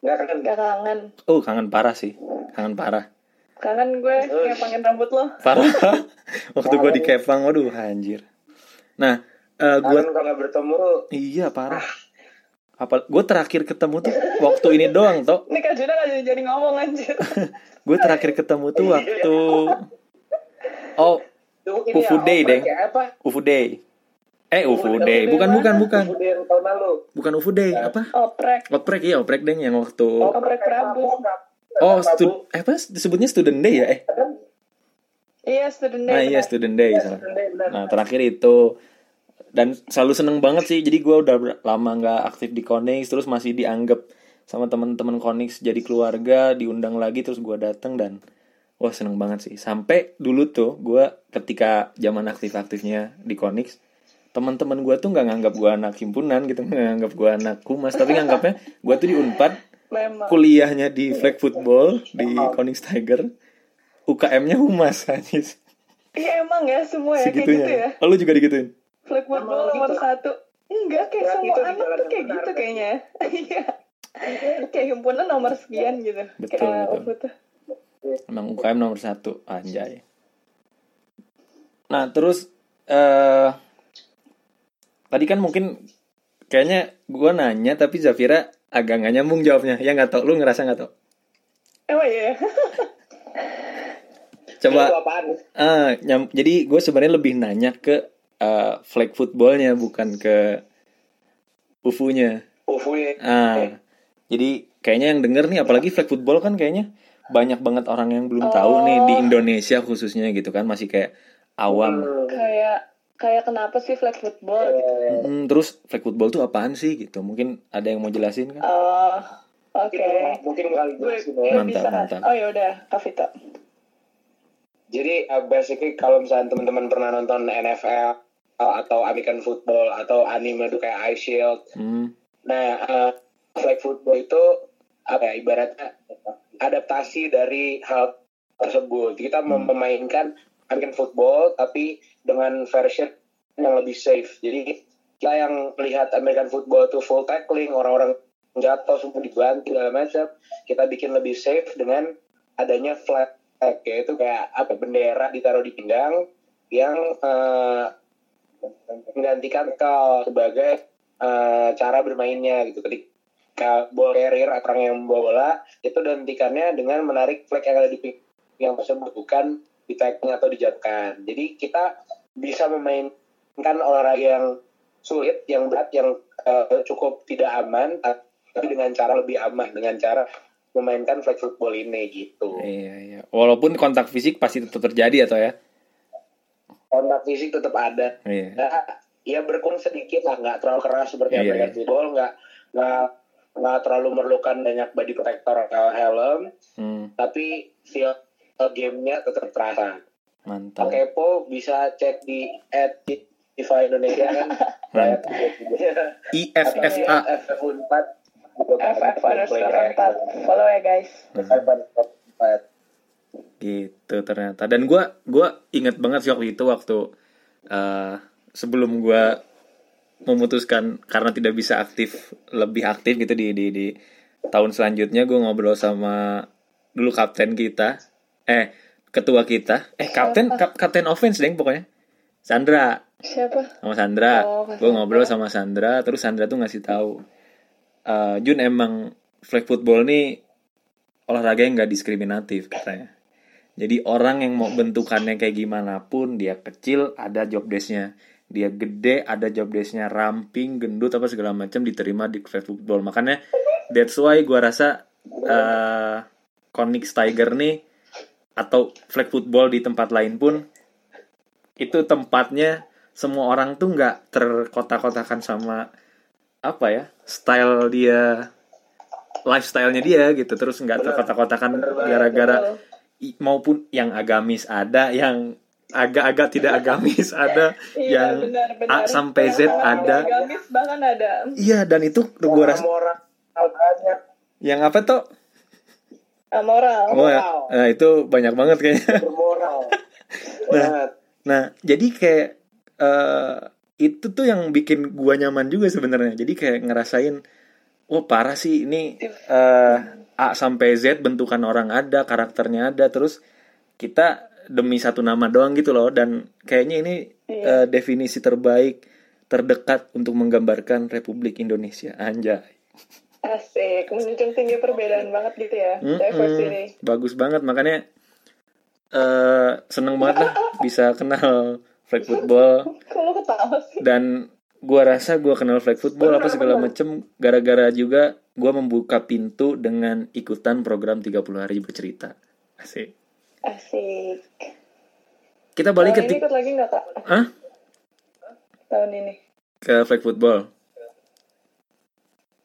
Nggak kangen. gak kangen. Oh kangen parah sih. Kangen parah. Kangen gue pengen rambut lo. Parah. Waktu gue di Kepang waduh anjir. Nah eh, gue Kangen kalau nggak bertemu. Iya parah. Apa gue terakhir ketemu tuh waktu ini doang toh ini kak Juna gak jadi jadi ngomong anjir. Gue terakhir ketemu tuh waktu oh ini Ufu ya, Day, Deng. ya, apa? UFO Day eh UFO Day. bukan bukan bukan. Ufu Day yang tahun lalu. bukan UFO Day apa? Oprek. Oprek iya oprek deng yang waktu Oprek Prabu. oh stud eh, apa? Disebutnya student day ya eh? Iya student day nah iya student day salah. Day, benar. nah terakhir itu. Dan selalu seneng banget sih jadi gue udah lama nggak aktif di Konix terus masih dianggap sama teman-teman Konix jadi keluarga diundang lagi terus gue datang dan wah seneng banget sih. Sampai dulu tuh gue ketika zaman aktif-aktifnya di Konix teman-teman gue tuh nggak nganggap gue anak himpunan gitu nggak nganggap gue anak humas tapi nganggapnya gue tuh di unpad memang kuliahnya di flag football di Konix Tiger UKM-nya humas anjis iya emang ya semua ya kayak gitu segitunya. ya. Oh, lu juga digituin flag football Emang nomor gitu. satu. Enggak kayak semua itu di anak tuh kayak gitu kan? kayaknya. Iya. Kayak himpunan nomor sekian gitu. Betul, kayak betul. Emang UKM nomor satu anjay. Nah terus eh tadi kan mungkin kayaknya gua nanya tapi Zafira agak nggak nyambung jawabnya. Ya nggak tau, lu ngerasa nggak tau? emang iya Coba, ah, nyam, jadi gue sebenarnya lebih nanya ke eh, flag footballnya bukan ke UFU-nya. Ufu ya. Ah, jadi kayaknya yang denger nih, apalagi flag football kan kayaknya banyak banget orang yang belum tahu nih di Indonesia khususnya gitu kan masih kayak awam. kayak kayak kenapa sih flag football gitu Mm, terus flag football tuh apaan sih gitu? Mungkin ada yang mau jelasin kan? oh oke Mungkin kali gue ya. Mantap, bisa mantap. oh ya udah Kavita Jadi uh, basically kalau misalnya teman-teman pernah nonton NFL uh, atau American football atau anime tuh kayak Ice Shield. Hmm, Nah, uh, flag football itu apa ya ibaratnya adaptasi dari hal tersebut. Kita mem- memainkan American football tapi dengan version yang lebih safe. Jadi kita yang melihat American football itu full tackling, orang-orang jatuh semua dibantu segala macam. Kita bikin lebih safe dengan adanya flag yaitu kayak apa bendera ditaruh di pinggang yang eh, menggantikan kau sebagai eh, cara bermainnya gitu ketika ball carrier atau orang yang membawa bola itu dihentikannya dengan menarik flag yang ada di pinggang tersebut bukan di tackling atau dijatuhkan jadi kita bisa memainkan olahraga yang sulit yang berat yang eh, cukup tidak aman tapi dengan cara lebih aman dengan cara memainkan flag football ini gitu iya iya. Walaupun kontak fisik pasti tetap terjadi atau ya? kontak fisik tetap ada Iya. ya, ya berkurang sedikit lah nggak terlalu keras seperti Iya, American iya. football nggak nggak nggak terlalu memerlukan banyak body protector atau helm Hmm, tapi feel gamenya tetap terasa. Mantap. kepo bisa cek di at FIFA Indonesia kan? Mantap. IFFA. FF Unpad. FF underscore 4 follow ya guys. Gitu ternyata. Dan gua gua inget banget sih waktu itu waktu eh, sebelum gua memutuskan karena tidak bisa aktif lebih aktif gitu di di di tahun selanjutnya gue ngobrol sama dulu kapten kita eh ketua kita. Eh kapten kap, kapten offense deng pokoknya. Sandra. Siapa? Sama Sandra. Oh, gue ngobrol sama Sandra terus Sandra tuh ngasih tahu eh, Jun emang flag football nih olahraga yang nggak diskriminatif katanya. Jadi orang yang mau bentukannya kayak gimana pun dia kecil ada job desknya. Dia gede ada job desknya. Ramping gendut apa segala macam diterima di flag football. Makanya that's why gue rasa eh Konix Tiger nih atau flag football di tempat lain pun itu tempatnya semua orang tuh nggak terkotak-kotakan sama apa ya style dia lifestyle-nya dia gitu. Terus nggak terkotak-kotakan gara-gara maupun yang agamis ada yang agak-agak tidak agamis ada Iya, yang benar, benar. A sampai Z ada. Agamis bahkan ada. iya dan itu gue rasa yang apa tuh Amoral. oh ya nah, itu banyak banget kayaknya Bermoral. Nah. Nah, jadi kayak eh itu tuh yang bikin gua nyaman juga sebenarnya. Jadi kayak ngerasain, wah parah sih ini eh A sampai Z bentukan orang ada, karakternya ada, terus kita demi satu nama doang gitu loh. Dan kayaknya ini eh, definisi terbaik, terdekat untuk menggambarkan Republik Indonesia. Anjay. Asik, menjunjung tinggi perbedaan banget gitu ya. Mm-mm. Diversity. Bagus banget makanya eh seneng banget lah bisa kenal flag football Kamu ketawa sih? dan gua rasa gua kenal flag football apa segala macem gara-gara juga gua membuka pintu dengan ikutan program 30 hari bercerita asik Asik. kita balik ke Tahun ini ti- ikut lagi nggak kak? Hah? Tahun ini. ke flag football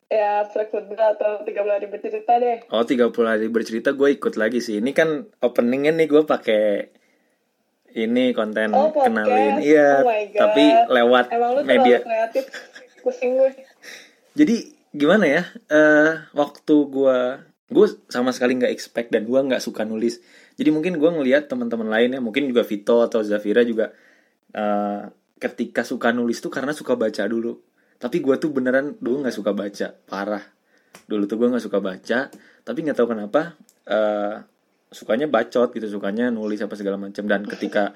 Ya, football atau 30 hari bercerita deh. oh 30 hari bercerita gue ikut lagi sih ini kan openingnya nih gue pakai ini konten Oh, podcast. kenalin iya Oh my God. tapi lewat Emang lu media kreatif. Pusing gue. jadi gimana ya eh waktu gua gue sama sekali nggak expect dan gua nggak suka nulis jadi mungkin gua ngelihat teman-teman lainnya mungkin juga Vito atau Zafira juga eh ketika suka nulis tuh karena suka baca dulu tapi gua tuh beneran dulu nggak suka baca. Parah. Dulu tuh gua nggak suka baca tapi nggak tahu kenapa eh sukanya bacot gitu sukanya nulis apa segala macam dan ketika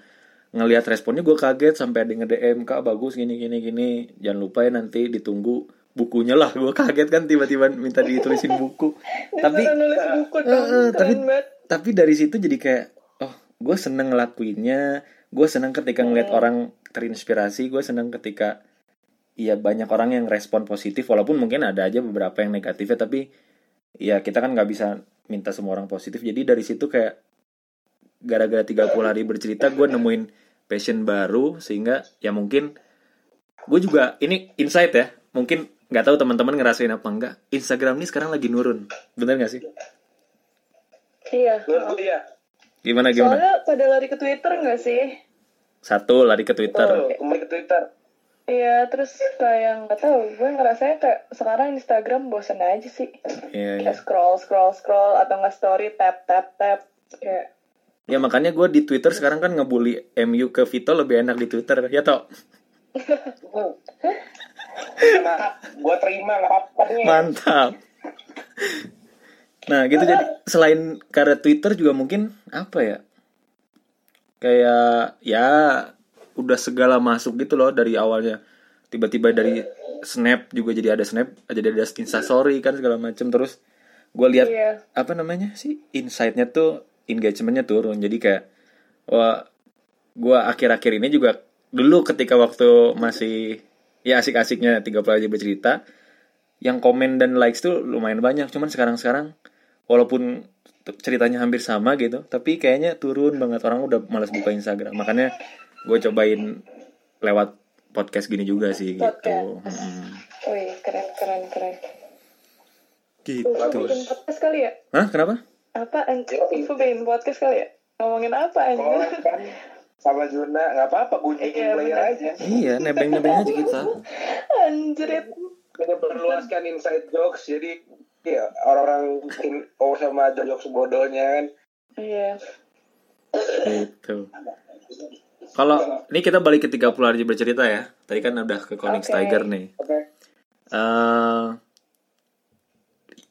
ngelihat responnya gue kaget sampai ada nge DM kak bagus gini gini gini. Jangan lupa ya nanti ditunggu bukunya lah. Gue kaget kan tiba-tiba minta ditulisin buku. Tapi buku dong. eh, tapi banget. tapi dari situ jadi kayak oh gue seneng ngelakuinnya. Gue seneng ketika ngeliat orang terinspirasi. Gue seneng ketika ya banyak orang yang respon positif walaupun mungkin ada aja beberapa yang negatifnya tapi ya kita kan nggak bisa minta semua orang positif jadi dari situ kayak gara-gara 30 hari bercerita gue nemuin passion baru sehingga ya mungkin gue juga ini insight ya mungkin nggak tahu teman-teman ngerasain apa enggak Instagram ini sekarang lagi nurun bener nggak sih Iya. Iya. gimana gimana Soalnya pada lari ke Twitter nggak sih? satu lari ke Twitter kembali ke Twitter. Iya, terus kayak nggak tahu, gue ngerasanya kayak sekarang Instagram bosen aja sih. Iya, iya. Kayak scroll, scroll, scroll, atau nggak story, tap, tap, tap. Kayak, Ya makanya gue di Twitter sekarang kan ngebully MU ke Vito lebih enak di Twitter ya toh Nah, gue terima nggak apa-apa nih. mantap. Nah gitu jadi selain karena Twitter juga mungkin apa ya kayak ya udah segala masuk gitu loh dari awalnya. Tiba-tiba dari snap juga jadi ada snap jadi ada instastory kan segala macem. Terus gue lihat Iya. apa namanya sih insightnya tuh engagementnya turun. Jadi kayak wah gue akhir-akhir ini juga dulu ketika waktu masih ya asik-asiknya 30 aja bercerita yang komen dan likes tuh lumayan banyak. Cuman sekarang-sekarang walaupun ceritanya hampir sama gitu tapi kayaknya turun banget. Orang udah malas buka Instagram. Makanya gue cobain lewat podcast gini juga sih gitu Podcast. Mm, wih, keren, keren, keren. gitu Ufo bikin podcast kali ya? Hah kenapa Apa? anjir? Ufo bikin podcast kali ya? Ngomongin apa anjir? kan sama Juna nggak apa-apa gunjingin Iya, player benar. aja. iya nebeng-nebeng aja kita Anjrit. Menyebarluaskan inside jokes jadi ya orang-orang oh sama jokes bodohnya kan. Iya. gitu kalau ini kita balik ke 30 hari bercerita ya tadi kan udah ke Konings Oke. Tiger nih Oke. eh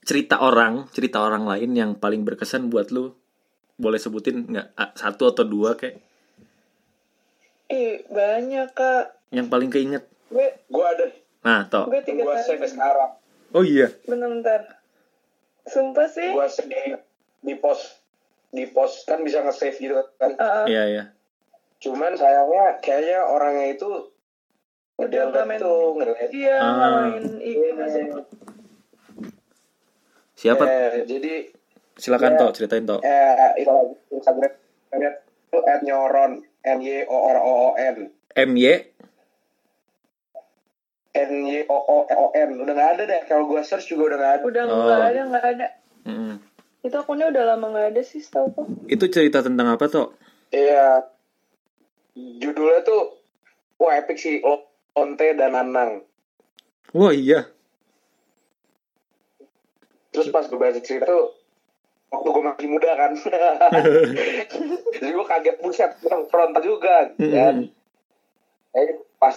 cerita orang, cerita orang lain yang paling berkesan buat lu, boleh sebutin nggak satu atau dua kayak Ih, banyak kak. yang paling keinget? Gue, Gue ada Nah, toh. gue tiga gue save sekarang. Oh iya. Bentar-bentar. Sumpah sih. Gue save di, di post di post kan bisa nge-save gitu kan. Uh, Iya, iya. Cuman sayangnya kayaknya orangnya itu Udah nggak main. tuh ngeliat. iya, Ah. nggak main IG masih. Siapa? Eh, jadi Silakan Iya. toh, ceritain toh. eh itu Instagram itu at nyoron n y o r o o n MY n y o o o n udah nggak ada deh kalau gue search juga udah nggak ada Udah Oh. nggak ada, nggak ada. Mm-mm. Itu akunnya udah lama nggak ada sih, setahu kok. Itu cerita tentang apa toh? iya judulnya tuh wah epic sih Lonte dan Anang. Wah iya. terus pas gue baca cerita tuh waktu gue masih muda kan. Jadi gue kaget buset yang frontal juga kan. Eh pas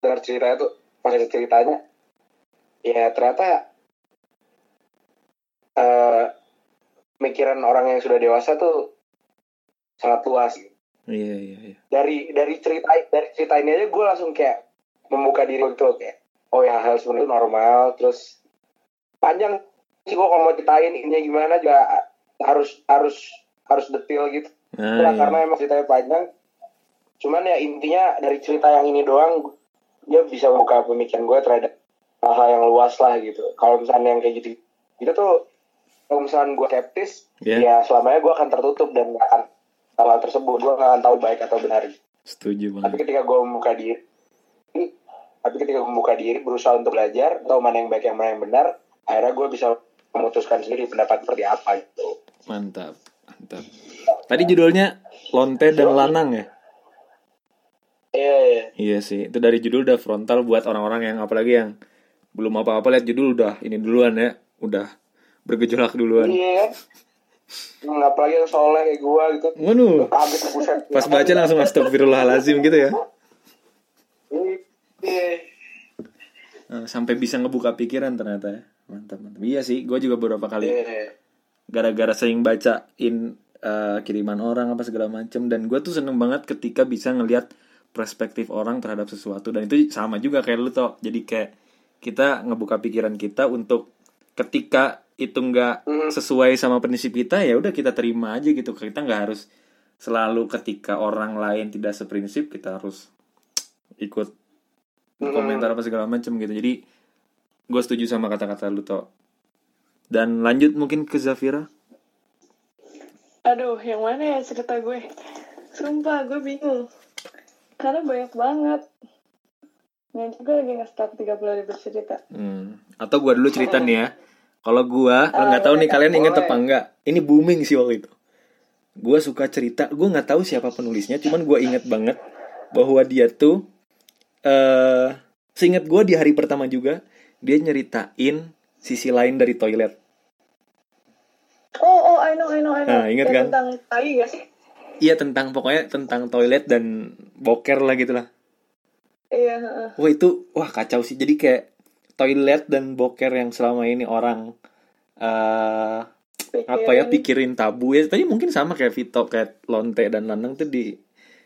dengar ceritanya tuh pas ada ceritanya ya ternyata eh mikiran orang yang sudah dewasa tuh sangat luas Iya iya iya. dari dari cerita dari cerita ini aja gue langsung kayak membuka diri untuk kayak oh ya hal sebenarnya normal terus panjang sih gue kalau mau ceritain ininya gimana juga harus harus harus detail gitu Nah, iya. karena emang ceritanya panjang cuman ya intinya dari cerita yang ini doang dia bisa membuka pemikiran gue terhadap hal-hal yang luas lah gitu kalau misalnya yang kayak gitu itu tuh kalau misalnya gue skeptis Iya. ya selamanya gue akan tertutup dan gak akan hal tersebut gue gak akan tahu baik atau benar Setuju tapi banget. ketika gue membuka diri tapi ketika gue membuka diri berusaha untuk belajar tahu mana yang baik yang mana yang benar akhirnya gue bisa memutuskan sendiri pendapat seperti apa gitu Mantap. Mantap. Tadi judulnya Lonte dan Lanang ya? iya iya Iya sih, itu dari judul udah frontal buat orang-orang yang apalagi yang belum apa-apa lihat judul udah ini duluan ya, udah bergejolak duluan. iya Hmm, apalagi yang soleh kayak gue gitu. Waduh, kaget buset pas baca langsung astagfirullahalazim gitu ya. iya. Eh, Sampai bisa ngebuka pikiran ternyata ya. Mantap, mantap. Iya sih, gue juga beberapa kali iya. gara-gara sering bacain eh, kiriman orang apa segala macem. Dan gue tuh seneng banget ketika bisa ngelihat perspektif orang terhadap sesuatu. Dan itu sama juga kayak lu toh jadi kayak kita ngebuka pikiran kita untuk ketika itu nggak Mhm. sesuai sama prinsip kita ya udah kita terima aja gitu kita nggak harus selalu ketika orang lain tidak seprinsip kita harus ikut komentar apa segala macem gitu jadi gue setuju sama kata-kata lu toh dan lanjut mungkin ke Zafira Aduh, yang mana ya cerita gue? Sumpah, gue bingung. Karena banyak banget. Yang juga lagi nge-start 30 hari bercerita. Hmm. Atau gua dulu cerita nih ya. Kalau gua Ah, nggak tahu nih boleh, kalian inget apa enggak. Ini booming sih waktu itu. Gua suka cerita, gua nggak tahu siapa penulisnya, cuman gua inget banget bahwa dia tuh eh seingat gua di hari pertama juga dia nyeritain sisi lain dari toilet. Oh, oh, I know, I know, I know. Nah, ingat Yang kan? tentang tai gak sih? Iya tentang pokoknya tentang toilet dan boker lah gitu lah. Iya. Wah itu wah kacau sih. Jadi kayak toilet dan boker yang selama ini orang eh apa ya pikirin. tabu. Ya tadi mungkin sama kayak Vito kayak Lonte dan Lanang tuh di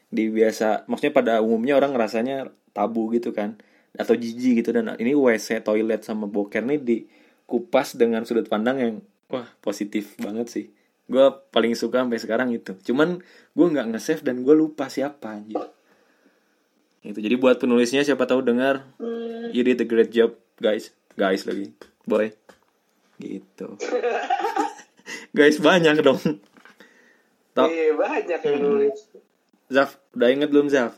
di biasa maksudnya pada umumnya orang ngerasanya tabu gitu kan atau jijik gitu. Dan ini WC toilet sama boker nih dikupas dengan sudut pandang yang wah positif banget sih. Gue paling suka sampai sekarang itu. Cuman gue nggak nge-save dan gue lupa siapa anjir itu jadi buat penulisnya siapa tahu dengar Hmm, you did a great job guys guys lagi boy gitu guys banyak dong Tok. iya banyak yang nulis Zaf udah inget belum Zaf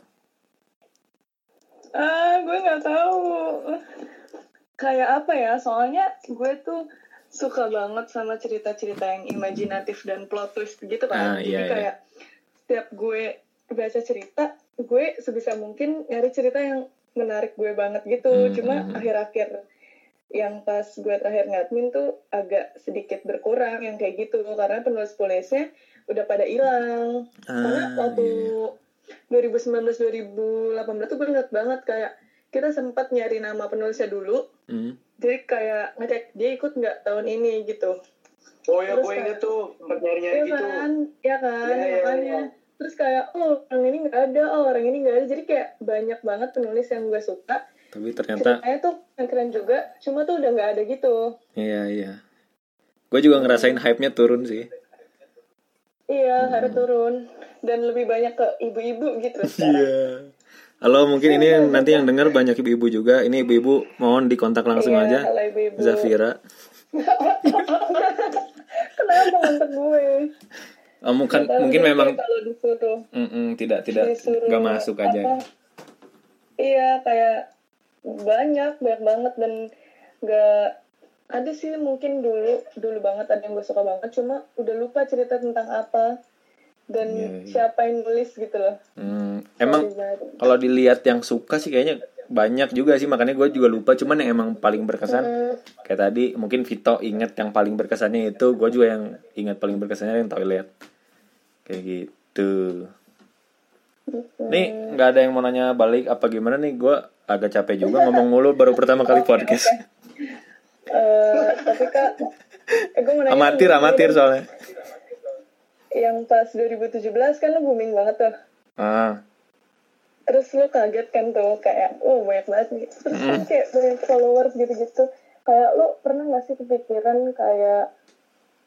ah, gue gak tahu. Kayak apa ya? Soalnya gue tuh suka banget sama cerita-cerita yang imajinatif dan plot twist gitu Ah, kan. Jadi iya, iya. kayak setiap gue baca cerita, gue sebisa mungkin nyari cerita yang menarik gue banget gitu. Hmm, Cuma hmm. akhir-akhir yang pas gue terakhir ngadmin tuh agak sedikit berkurang yang kayak gitu karena penulis-penulisnya udah pada hilang. Karena ah, waktu iya. 2019-2018 tuh gue banget kayak kita sempat nyari nama penulisnya dulu. Hmm. Jadi kayak ngecek dia ikut nggak tahun ini gitu. oh ya gue inget tuh sempat nyari nyari Iya gitu kan, ya kan, Iya, iya, makanya. iya. Terus kayak, oh orang ini nggak ada, oh orang ini nggak ada. Jadi kayak banyak banget penulis yang gue suka. tapi ternyata Ceritanya tuh keren juga, cuma tuh udah nggak ada gitu. iya iya gue juga ngerasain hype-nya turun sih Iya, Hmm. harus turun. Dan lebih banyak ke ibu-ibu gitu sekarang. iya halo mungkin ini yang nanti yang dengar banyak ibu-ibu juga ini ibu-ibu mohon dikontak langsung Iya, aja ibu-ibu. Zafira Kenapa ngontek gue? Oh, mungkin tahu mungkin memang kalau disuruh Mm-mm, tidak tidak disuruh nggak masuk aja. apa, iya kayak banyak banyak banget dan nggak ada sih mungkin dulu dulu banget ada yang gue suka banget cuma udah lupa cerita tentang apa dan Iya, iya. siapa yang nulis gitu loh. Hmm, emang kalau dilihat yang suka sih kayaknya banyak juga sih makanya gue juga lupa cuman yang emang paling berkesan Hmm, kayak tadi mungkin Vito inget yang paling berkesannya itu gue juga yang ingat paling berkesannya yang toilet kayak gitu. Nih nggak ada yang mau nanya balik apa gimana nih? Gue agak capek juga ngomong mulu baru pertama kali podcast. Eh, tapi kak eh, gue mau nanya amatir amatir soalnya. Yang pas 2017 kan lo booming banget tuh. Ah. Terus lo kaget kan tuh kayak oh banyak banget nih. Terus kan kayak banyak followers gitu-gitu. Kayak lo pernah gak sih kepikiran kayak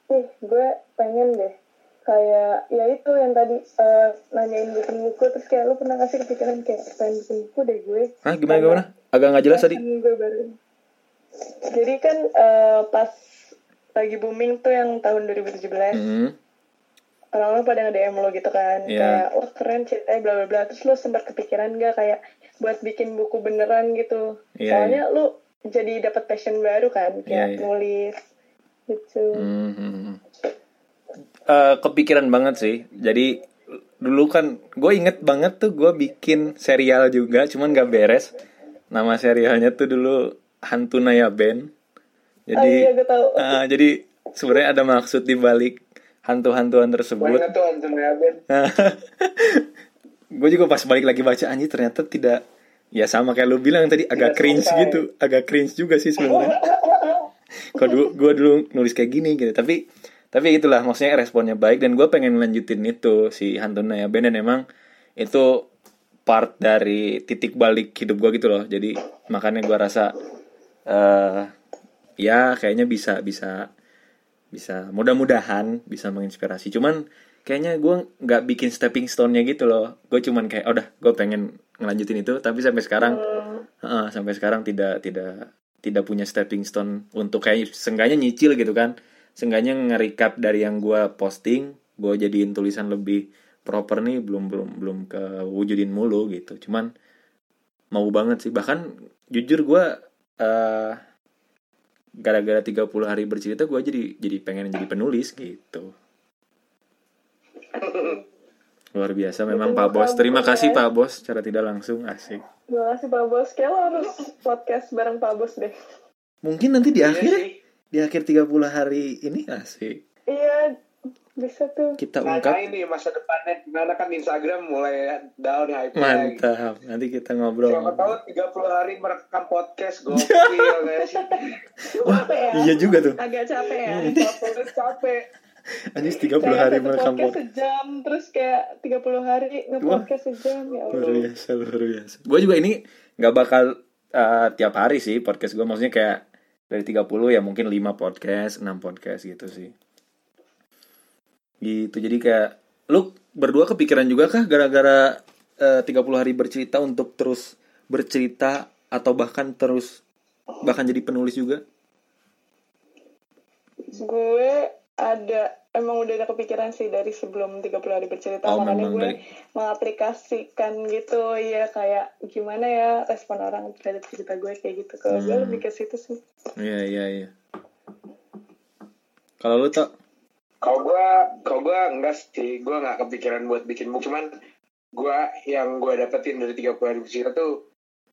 ih gue pengen deh kayak ya itu yang tadi eh, nanyain bikin buku terus kayak lo pernah gak sih kepikiran kayak pengen bikin buku deh gue? Hah, gimana gimana? Agak nggak jelas tadi. Gue baru. Jadi kan eh, pas lagi booming tuh yang tahun 2017 Hmm, orang-orang pada nge-DM lo gitu kan Iya. kayak wah keren ceritanya bla bla bla. Terus lo sempat kepikiran gak kayak buat bikin buku beneran gitu? Iya, soalnya lo jadi dapat passion baru kan kayak iya. nulis gitu. Hmm, hmm, Eh, kepikiran banget sih. Jadi dulu kan gue inget banget tuh gue bikin serial juga cuman gak beres. Nama serialnya tuh dulu Hantu Naya Band. Ah iya jadi gue tahu. ah, jadi sebenarnya ada maksud di balik hantu-hantuan tersebut. Tuh Anton Ben. gue juga pas balik lagi baca anjir ternyata tidak ya sama kayak lu bilang tadi agak Tidak cringe selesai. gitu. Agak cringe juga sih sebenarnya. Dulu gue dulu nulis kayak gini gitu tapi tapi itulah maksudnya responnya baik dan gue pengen lanjutin itu si hantu Naya Ben dan emang itu part dari titik balik hidup gue gitu loh. Jadi makanya gue rasa eh ya kayaknya bisa bisa bisa mudah-mudahan bisa menginspirasi. Cuman kayaknya gue nggak bikin stepping stone-nya gitu loh. Gue cuman kayak "Oh, udah gue pengen ngelanjutin itu. Tapi sampai sekarang Heeh, sampai sekarang tidak tidak tidak punya stepping stone untuk kayak seenggaknya nyicil gitu kan seenggaknya nge-recap dari yang gue posting gue jadiin tulisan lebih proper nih belum belum belum ke wujudin mulu gitu. Cuman mau banget sih. Bahkan jujur gue eh gara-gara 30 hari bercerita gue jadi jadi pengen jadi penulis gitu. Luar biasa memang Pak Bos. terima kasih Pak Bos. Secara tidak langsung asik. Terima kasih pak bos. Kayak lo harus podcast bareng pak bos deh. Mungkin nanti di Iya akhir sih. Di akhir 30 hari ini asik iya bisa tuh. Kita Nah, ungkap. ini masa depannya gimana? Kan Instagram mulai down hype mantap. Nanti kita Siapa ngobrol tahu 30 hari merekam podcast gokil sih? capek ya? iya juga tuh. Agak capek ya? Capek, capek. anjis 30 Kayak hari merekam podcast sejam terus kayak 30 hari nge-podcast sejam ya luar Allah. biasa luar biasa. Gue juga ini nggak bakal uh, tiap hari sih podcast gue maksudnya kayak dari 30 ya mungkin 5 podcast 6 podcast gitu sih. Gitu jadi kayak lu berdua kepikiran juga kah gara-gara uh, 30 hari bercerita untuk terus bercerita atau bahkan terus bahkan jadi penulis juga? Gue ada emang udah ada kepikiran sih dari sebelum 30 hari bercerita Oh, makanya gue dari- mengaplikasikan gitu ya kayak gimana ya respon orang terhadap cerita gue kayak gitu kalau gue Hmm. lebih ke situ sih iya iya iya kalau lu tak Kalau gue, kalau gue enggak sih, gue nggak kepikiran buat bikin buku. Cuman gue yang gue dapetin dari 30 hari bercerita tuh,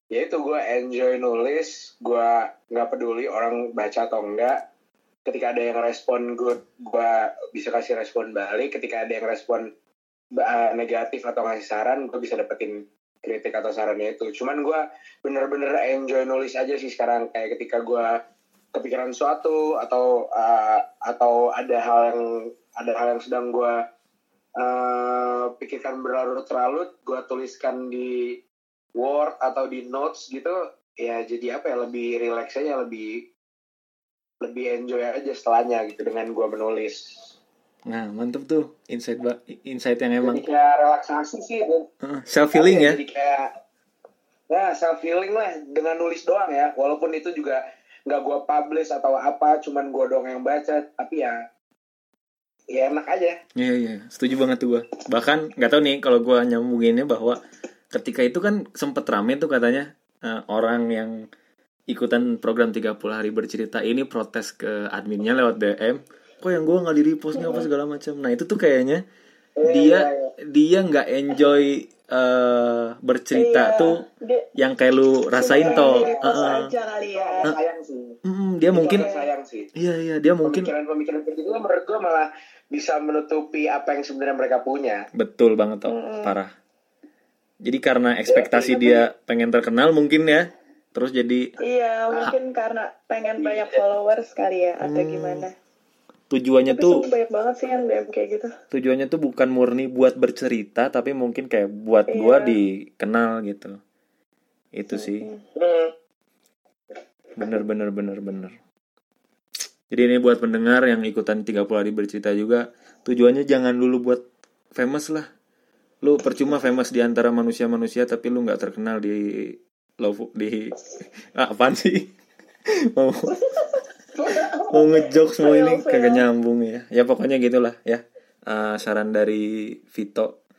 yaitu gue enjoy nulis, gue nggak peduli orang baca atau enggak. Ketika ada yang respon gue, gue bisa kasih respon balik. Ketika ada yang respon uh, negatif atau ngasih saran, gue bisa dapetin kritik atau sarannya itu. Cuman gue bener-bener enjoy nulis aja sih sekarang. Kayak ketika gue kepikiran suatu atau uh, atau ada hal yang ada hal yang sedang gue uh, pikirkan berlarut-larut gue tuliskan di Word atau di notes gitu ya jadi apa ya lebih relax aja lebih lebih enjoy aja setelahnya gitu dengan gue menulis. Nah mantep tuh insight ba- insight yang emang jadi kayak relaksasi sih dan self healing ya jadi kayak nah self healing lah dengan nulis doang ya. Walaupun itu juga nggak gue publish atau apa cuman gue doang yang baca tapi ya ya enak aja. Iya iya, setuju banget tuh gue. Bahkan nggak tahu nih kalau gue nyambunginnya bahwa ketika itu kan sempet rame tuh katanya eh, orang yang ikutan program 30 hari bercerita. Ini protes ke adminnya lewat DM. Kok yang gue nggak di repost apa segala macam. Nah itu tuh kayaknya Iya, dia iya, iya. dia nggak enjoy eh, bercerita Iya, tuh dia- yang kayak lu rasain toh. Heeh. aja kali ya. Sayang sih. Mm, dia mungkin Itu sayang sih. iya iya dia mungkin pemikiran-pemikiran itu menurut gue malah bisa menutupi apa yang sebenarnya mereka punya. Betul banget toh parah. Jadi karena ekspektasi dia pengen terkenal mungkin ya terus jadi iya mungkin karena pengen banyak followers kali ya atau gimana? Tujuannya tapi tuh banyak banget sih yang DM kayak gitu. tujuannya tuh bukan murni buat bercerita tapi mungkin kayak buat Iya. gua dikenal gitu. Itu sih. Hmm. bener bener bener bener. Jadi ini buat pendengar yang ikutan 30 hari bercerita juga tujuannya jangan dulu buat famous lah. Lu percuma famous di antara manusia-manusia tapi lu nggak terkenal di love di ah, apaan sih? Mau mau ngejok semua ini kagak nyambung ya. Ya pokoknya gitulah ya. Eh, saran dari Vito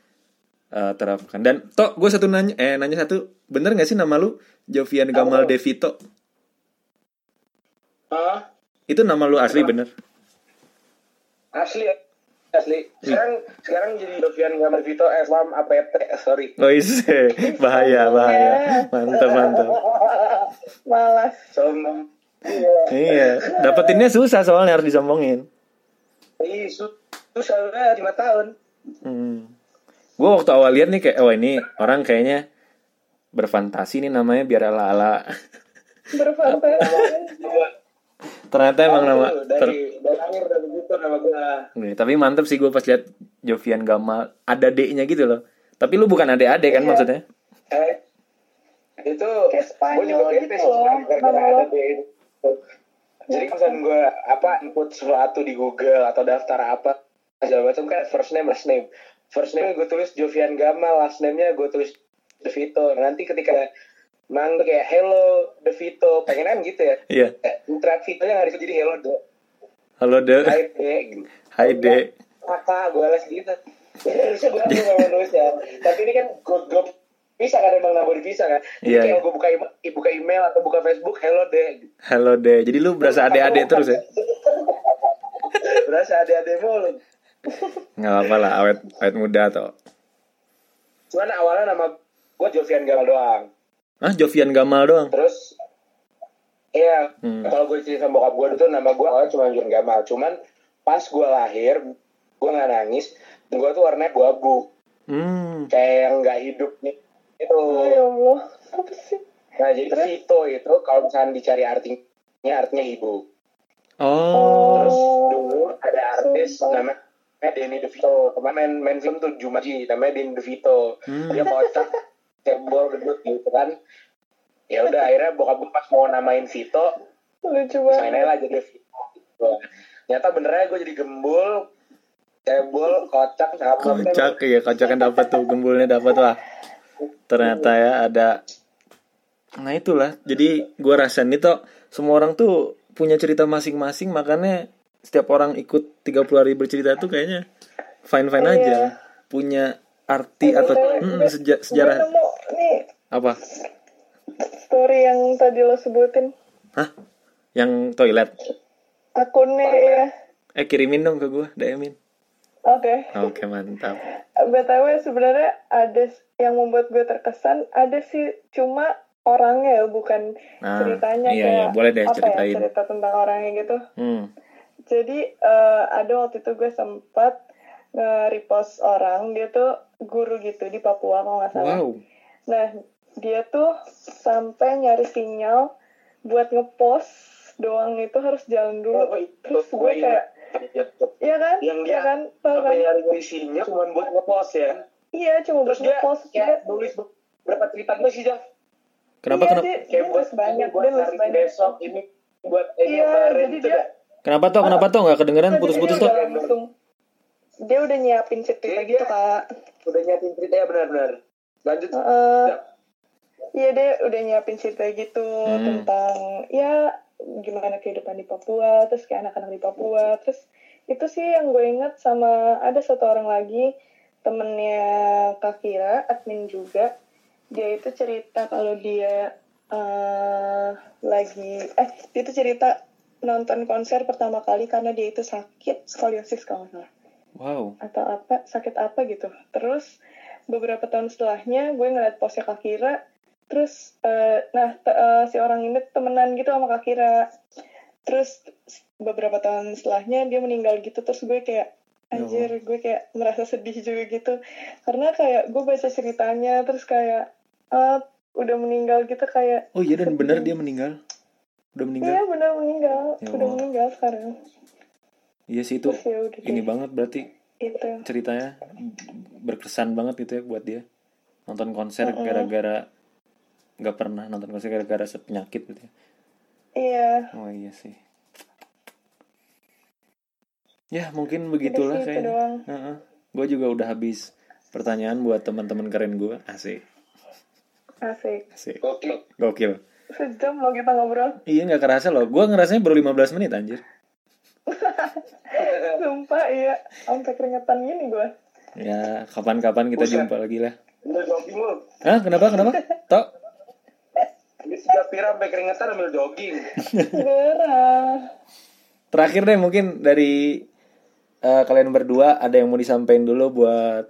eh, terapkan. Dan tok gue satu nanya eh nanya satu. Bener nggak sih nama lu? Jovian Gamal Devito Hah? itu nama lu asli bener? Asli? Asli. Sekarang sekarang jadi Dovian Gamal Vito Islam APT sorry. Oh ise bahaya bahaya. mantap mantap. Malas. Sombong. Iya. Dapetinnya susah soalnya harus disombongin. Su- susah lima tahun. Hmm. gue waktu awal lihat nih kayak oh ini orang kayaknya berfantasi nih namanya biar ala ala berfantasi ternyata emang nama ter- dari dari lahir udah begitu nama gue Nih, tapi mantep sih gue pas lihat Jovian Gamal ada D-nya gitu loh. Tapi lu bukan adik-adik kan Iya. maksudnya? Eh, itu Kayak Spanyol gitu loh, gara-gara ada. D jadi misalnya gue apa input sesuatu di Google atau daftar apa segala macam kan first name last name. First name gue tulis Jovian Gamal last name-nya gue tulis Devito nanti ketika manggil kayak hello Devito. Pengen kan gitu ya. Iya. Eh, interact Vito nya nggak bisa jadi hello De halo De Hai De gitu. Hai De kakak gue les gitu. Bisa gue gue gak mau nulis ya. Tapi ini kan gue gue bisa kan emang nggak boleh bisa kan? Jadi Iya, kayak gue buka email, buka email atau buka Facebook hello deh halo De jadi lu berasa adik-adik terus ya? Berasa adik-adik mulu. Nggak apa lah awet awet muda atau cuman awalnya nama gue Jovian Gamal doang ah Jovian Gamal doang terus Iya, Hmm. kalau gue cerita sama bokap gue itu nama gue awalnya cuma Jovian Gamal. Cuman pas gue lahir, gue nggak nangis. Gue tuh warnanya abu-abu, hmm kayak yang nggak hidup nih. Itu. ya Allah apa sih Nah, jadi Vito itu kalau misalnya dicari artinya, artinya ibu. oh Terus dulu ada artis namanya Denny DeVito. Kemarin main, main film tuh Jumanji, namanya Denny DeVito. Hmm. Dia kocak, cebol, gendut gitu kan. Ya udah akhirnya bokap gue pas mau namain Vito, lucu banget lah jadi Vito. Gitu. Ternyata benernya gue jadi gembul, cebol, kocak, cakep. kocak ya kocaknya dapat tuh gembulnya dapat lah ternyata ya ada nah itulah jadi gua rasa nih toh semua orang tuh punya cerita masing-masing makanya setiap orang ikut 30 hari bercerita tuh kayaknya fine fine Iya. aja punya arti atau Betul. mm, seja- gue sejarah. nemu nih apa? Story yang tadi lo sebutin. Hah? Yang toilet? Akunnya ya eh kirimin dong ke gua DM-in oke. Oke mantap. Btw sebenarnya ada yang membuat gue terkesan ada sih cuma orangnya ya bukan Nah, ceritanya iya, kayak iya, boleh deh apa ceritain. ya cerita tentang orangnya gitu. Hmm. jadi eh, ada waktu itu gue sempat nge-repost orang dia tuh guru gitu di Papua kalau nggak salah wow Nah, dia tuh sampai nyari sinyal buat ngepost doang itu harus jalan dulu. Oh, itu. Terus gue kayak, iya kan? Yang Iya dia kan? Tahu apa kan? nyari isinya cuma buat ngepost ya. Iya, cuma buat Terus dia ngepost. Dia, kayak nulis berapa cerita gue sih, Jah? kenapa iya, kenapa dia, dia buat banyak, buat dia nulis banyak. besok ini buat ini Iya, jadi gitu dia, kenapa toh kenapa toh nggak kedengeran putus-putus langsung, dia udah nyiapin cerita Iya, gitu, dia- Kak. udah nyiapin cerita ya benar-benar lanjut. Ya. Iya dia udah nyiapin cerita gitu Hmm. tentang ya gimana kehidupan di Papua, terus kayak anak-anak di Papua, terus itu sih yang gue inget sama ada satu orang lagi temennya Kak Kira, admin juga, dia itu cerita kalau dia eh, lagi eh dia itu cerita nonton konser pertama kali karena dia itu sakit skoliosis kalau nggak salah. Wow. atau apa sakit apa gitu. Terus beberapa tahun setelahnya gue ngeliat postnya Kak Kira. Terus eh, nah eh, si orang ini temenan gitu sama Kak Kira. Terus beberapa tahun setelahnya dia meninggal gitu. Terus gue kayak Ya anjir gue kayak merasa sedih juga gitu. Karena kayak gue baca ceritanya terus kayak ah udah meninggal gitu kayak Oh iya dan benar dia meninggal. Udah meninggal. iya benar meninggal. Ya udah meninggal sekarang Iya sih itu terus ya udah ini deh, banget berarti itu ceritanya berkesan banget gitu ya buat dia. Nonton konser Mm-mm. gara-gara nggak pernah nonton konser gara-gara penyakit gitu ya. iya Oh iya sih. Ya mungkin udah begitulah itu kayaknya. doang Gue juga udah habis pertanyaan buat teman-teman keren gue. Asik, asik asik. Oke. Gokil. sejam lo kita ngobrol Iya nggak kerasa loh. Gue ngerasanya baru 15 menit anjir. Sumpah iya Sampai keringetan gini gue Ya kapan-kapan kita Buset. jumpa lagi lah. Udah jogging lu. Hah kenapa kenapa? Tok? Ini sudah pira sampai keringetan ambil jogging. Gerah Terakhir deh mungkin dari eh, kalian berdua ada yang mau disampaikan dulu buat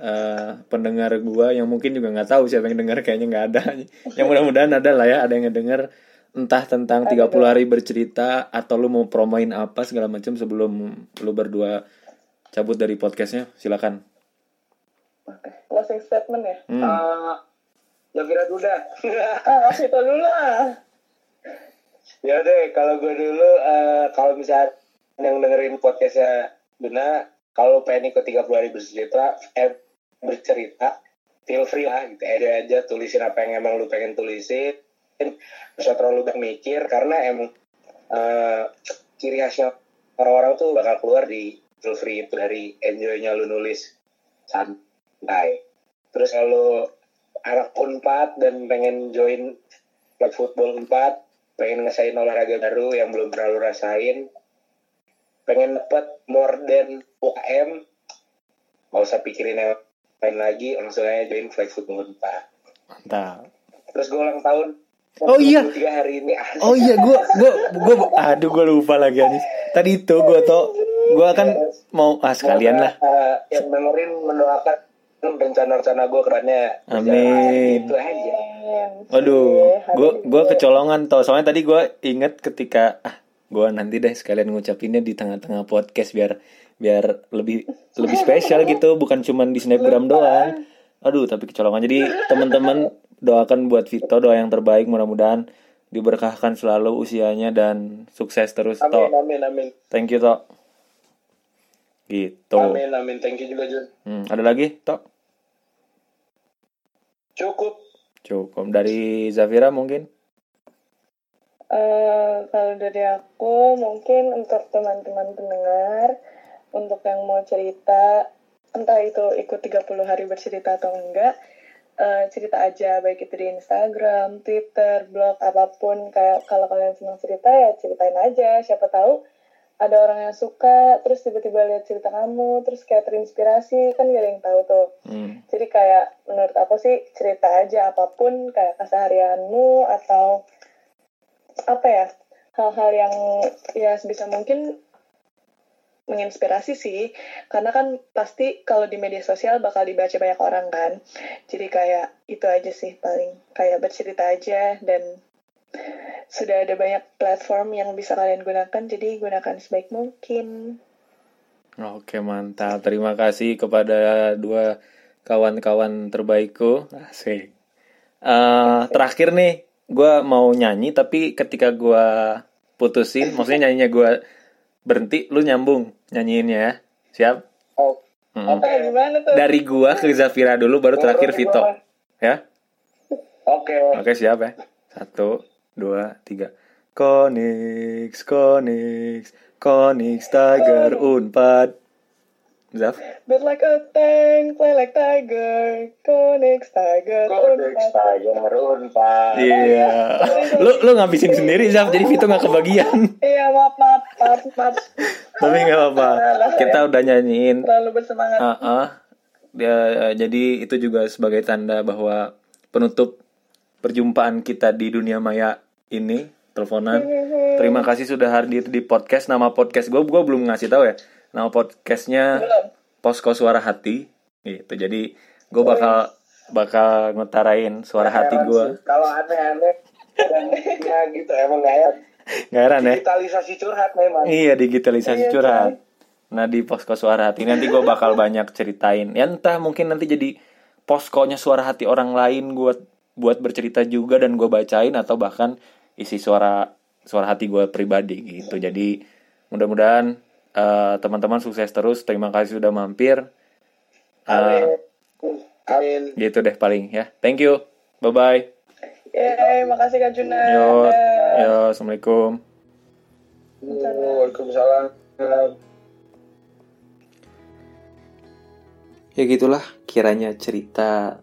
eh, pendengar gua yang mungkin juga nggak tahu siapa yang dengar kayaknya nggak ada. yang mudah-mudahan ada lah ya ada yang ngedenger entah tentang 30 hari bercerita atau lu mau promoin apa segala macam sebelum lu berdua cabut dari podcastnya silakan. Oke Closing statement ya Hmm. Eh, ya kira dulu dah. Ah kita dulu lah ya deh, kalau gue dulu, eh, kalau misalnya yang dengerin podcastnya Duna, kalau pengen ikut 30 hari bercerita, eh, bercerita, feel free lah, gitu ada aja tulisin apa yang emang lu pengen tulisin, bisa terlalu banyak mikir, karena emang eh, ciri khasnya orang-orang tuh bakal keluar di feel free itu dari enjoy-nya lu nulis santai. Terus kalau anak unpad dan pengen join klub football 4 pengen ngesain olahraga baru yang belum pernah lu rasain pengen dapet more than UKM gak usah pikirin yang lain lagi langsung aja join flag football 4 Mantap. terus gue ulang tahun Oh iya. 23 hari ini asik. Oh iya, gue gue gue aduh gue lupa lagi Anis. Tadi itu gue tau gue akan mau ah sekalian lah. Eh, yang dengerin mendoakan rencana-rencana gue kerannya Amin. itu aja Waduh, gue gue kecolongan tau. Soalnya tadi gue inget ketika ah gue nanti deh sekalian ngucapinnya di tengah-tengah podcast biar biar lebih lebih spesial gitu, bukan cuman di snapgram doang. Aduh, tapi kecolongan. Jadi teman-teman doakan buat Vito doa yang terbaik mudah-mudahan diberkahkan selalu usianya dan sukses terus amin Tok. amin amin Thank you Tok. Gitu. amin amin thank you juga Jun Hmm, ada lagi Tok? cukup Cukup dari Zafira mungkin? Eh, kalau dari aku mungkin untuk teman-teman pendengar untuk yang mau cerita entah itu ikut 30 hari bercerita atau enggak eh, cerita aja baik itu di Instagram, Twitter, blog apa pun. Kayak kalau kalian senang cerita ya ceritain aja. Siapa tahu ada orang yang suka terus tiba-tiba lihat cerita kamu terus kayak terinspirasi. Kan gak ada yang tahu tuh. Hmm. jadi kayak menurut aku sih cerita aja apa pun kayak keseharianmu atau apa ya hal-hal yang ya sebisa mungkin menginspirasi sih. Karena kan pasti kalau di media sosial bakal dibaca banyak orang kan. Jadi kayak itu aja sih paling. Kayak bercerita aja dan sudah ada banyak platform yang bisa kalian gunakan. Jadi gunakan sebaik mungkin. Oke mantap, terima kasih kepada dua kawan-kawan terbaikku. Asik. Eh, terakhir nih, gue mau nyanyi tapi ketika gue putusin, maksudnya nyanyinya gue berhenti, lu nyambung nyanyiinnya ya. Siap? oh Mm. Oke. Ah, gimana tuh Dari gua ke Zafira dulu, baru terakhir Vito. Ya? oke Oke siap ya. Satu, dua, tiga. Konix, Konix, Konix Tiger Unpad. Zaf? Build like a tank, play like tiger, Konex tiger, Kodex Tiger Unpad Iya. Lu lu ngabisin sendiri Zaf, jadi Vito nggak kebagian. Iya, maaf, maaf, maaf, maaf. Tapi nggak apa-apa. Kita udah nyanyiin. Terlalu bersemangat. Ah, ah. Ya, jadi itu juga sebagai tanda bahwa penutup perjumpaan kita di dunia maya ini teleponan. Terima kasih sudah hadir di podcast. Nama podcast gue, gue belum ngasih tahu ya. Nama podcastnya. Posko Suara Hati gitu. Jadi gue bakal bakal ngutarain suara hati Heran gue. Kalau aneh-aneh ya gitu emang gak ya. Nggak heran ya? Digitalisasi curhat memang. Iya digitalisasi Iya, curhat. Nah di posko suara hati nanti gue bakal banyak ceritain. Ya entah mungkin nanti jadi poskonya suara hati orang lain gue buat bercerita juga dan gue bacain atau bahkan isi suara suara hati gue pribadi gitu. Jadi mudah-mudahan eh, teman-teman sukses terus. Terima kasih sudah mampir. Eh, Amin. Amin. gitu deh paling ya. Thank you. Bye bye. Yeay, makasih Kak Juna. Yo, yo, assalamualaikum. Waalaikumsalam. Ya gitulah kiranya cerita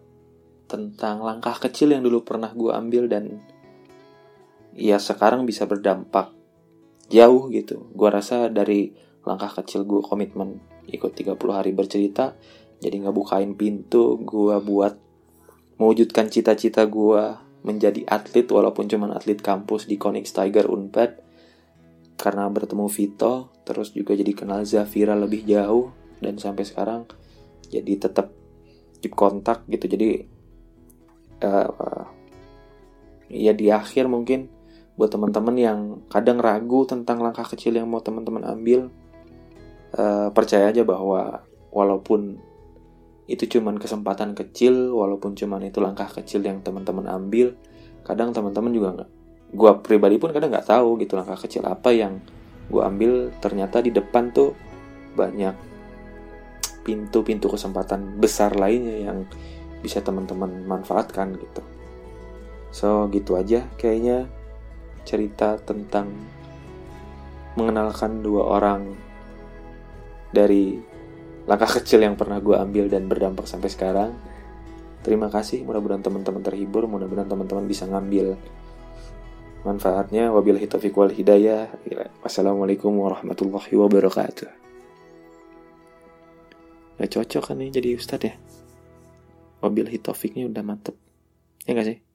tentang langkah kecil yang dulu pernah gue ambil dan ya sekarang bisa berdampak jauh gitu. Gue rasa dari langkah kecil gue komitmen. Ikut 30 hari bercerita jadi ngebukain pintu gue buat mewujudkan cita-cita gue menjadi atlet walaupun cuman atlet kampus di Konix Tiger Unpad. Karena bertemu Vito terus juga jadi kenal Zafira lebih jauh dan sampai sekarang jadi tetap keep kontak gitu. Jadi eh, ya di akhir mungkin buat teman-teman yang kadang ragu tentang langkah kecil yang mau teman-teman ambil eh, percaya aja bahwa walaupun itu cuman kesempatan kecil walaupun cuman itu langkah kecil yang teman-teman ambil kadang teman-teman juga nggak gua pribadi pun kadang nggak tahu gitu langkah kecil apa yang gua ambil ternyata di depan tuh banyak pintu-pintu kesempatan besar lainnya yang bisa teman-teman manfaatkan gitu. So gitu aja kayaknya cerita tentang mengenalkan dua orang dari langkah kecil yang pernah gue ambil dan berdampak sampai sekarang. Terima kasih, mudah-mudahan teman-teman terhibur, mudah-mudahan teman-teman bisa ngambil manfaatnya. Wabillahi taufiq wal hidayah. Wassalamualaikum warahmatullahi wabarakatuh. Gak cocok kan nih jadi ustadz ya Wabillahi taufiknya udah mantep Ya gak sih?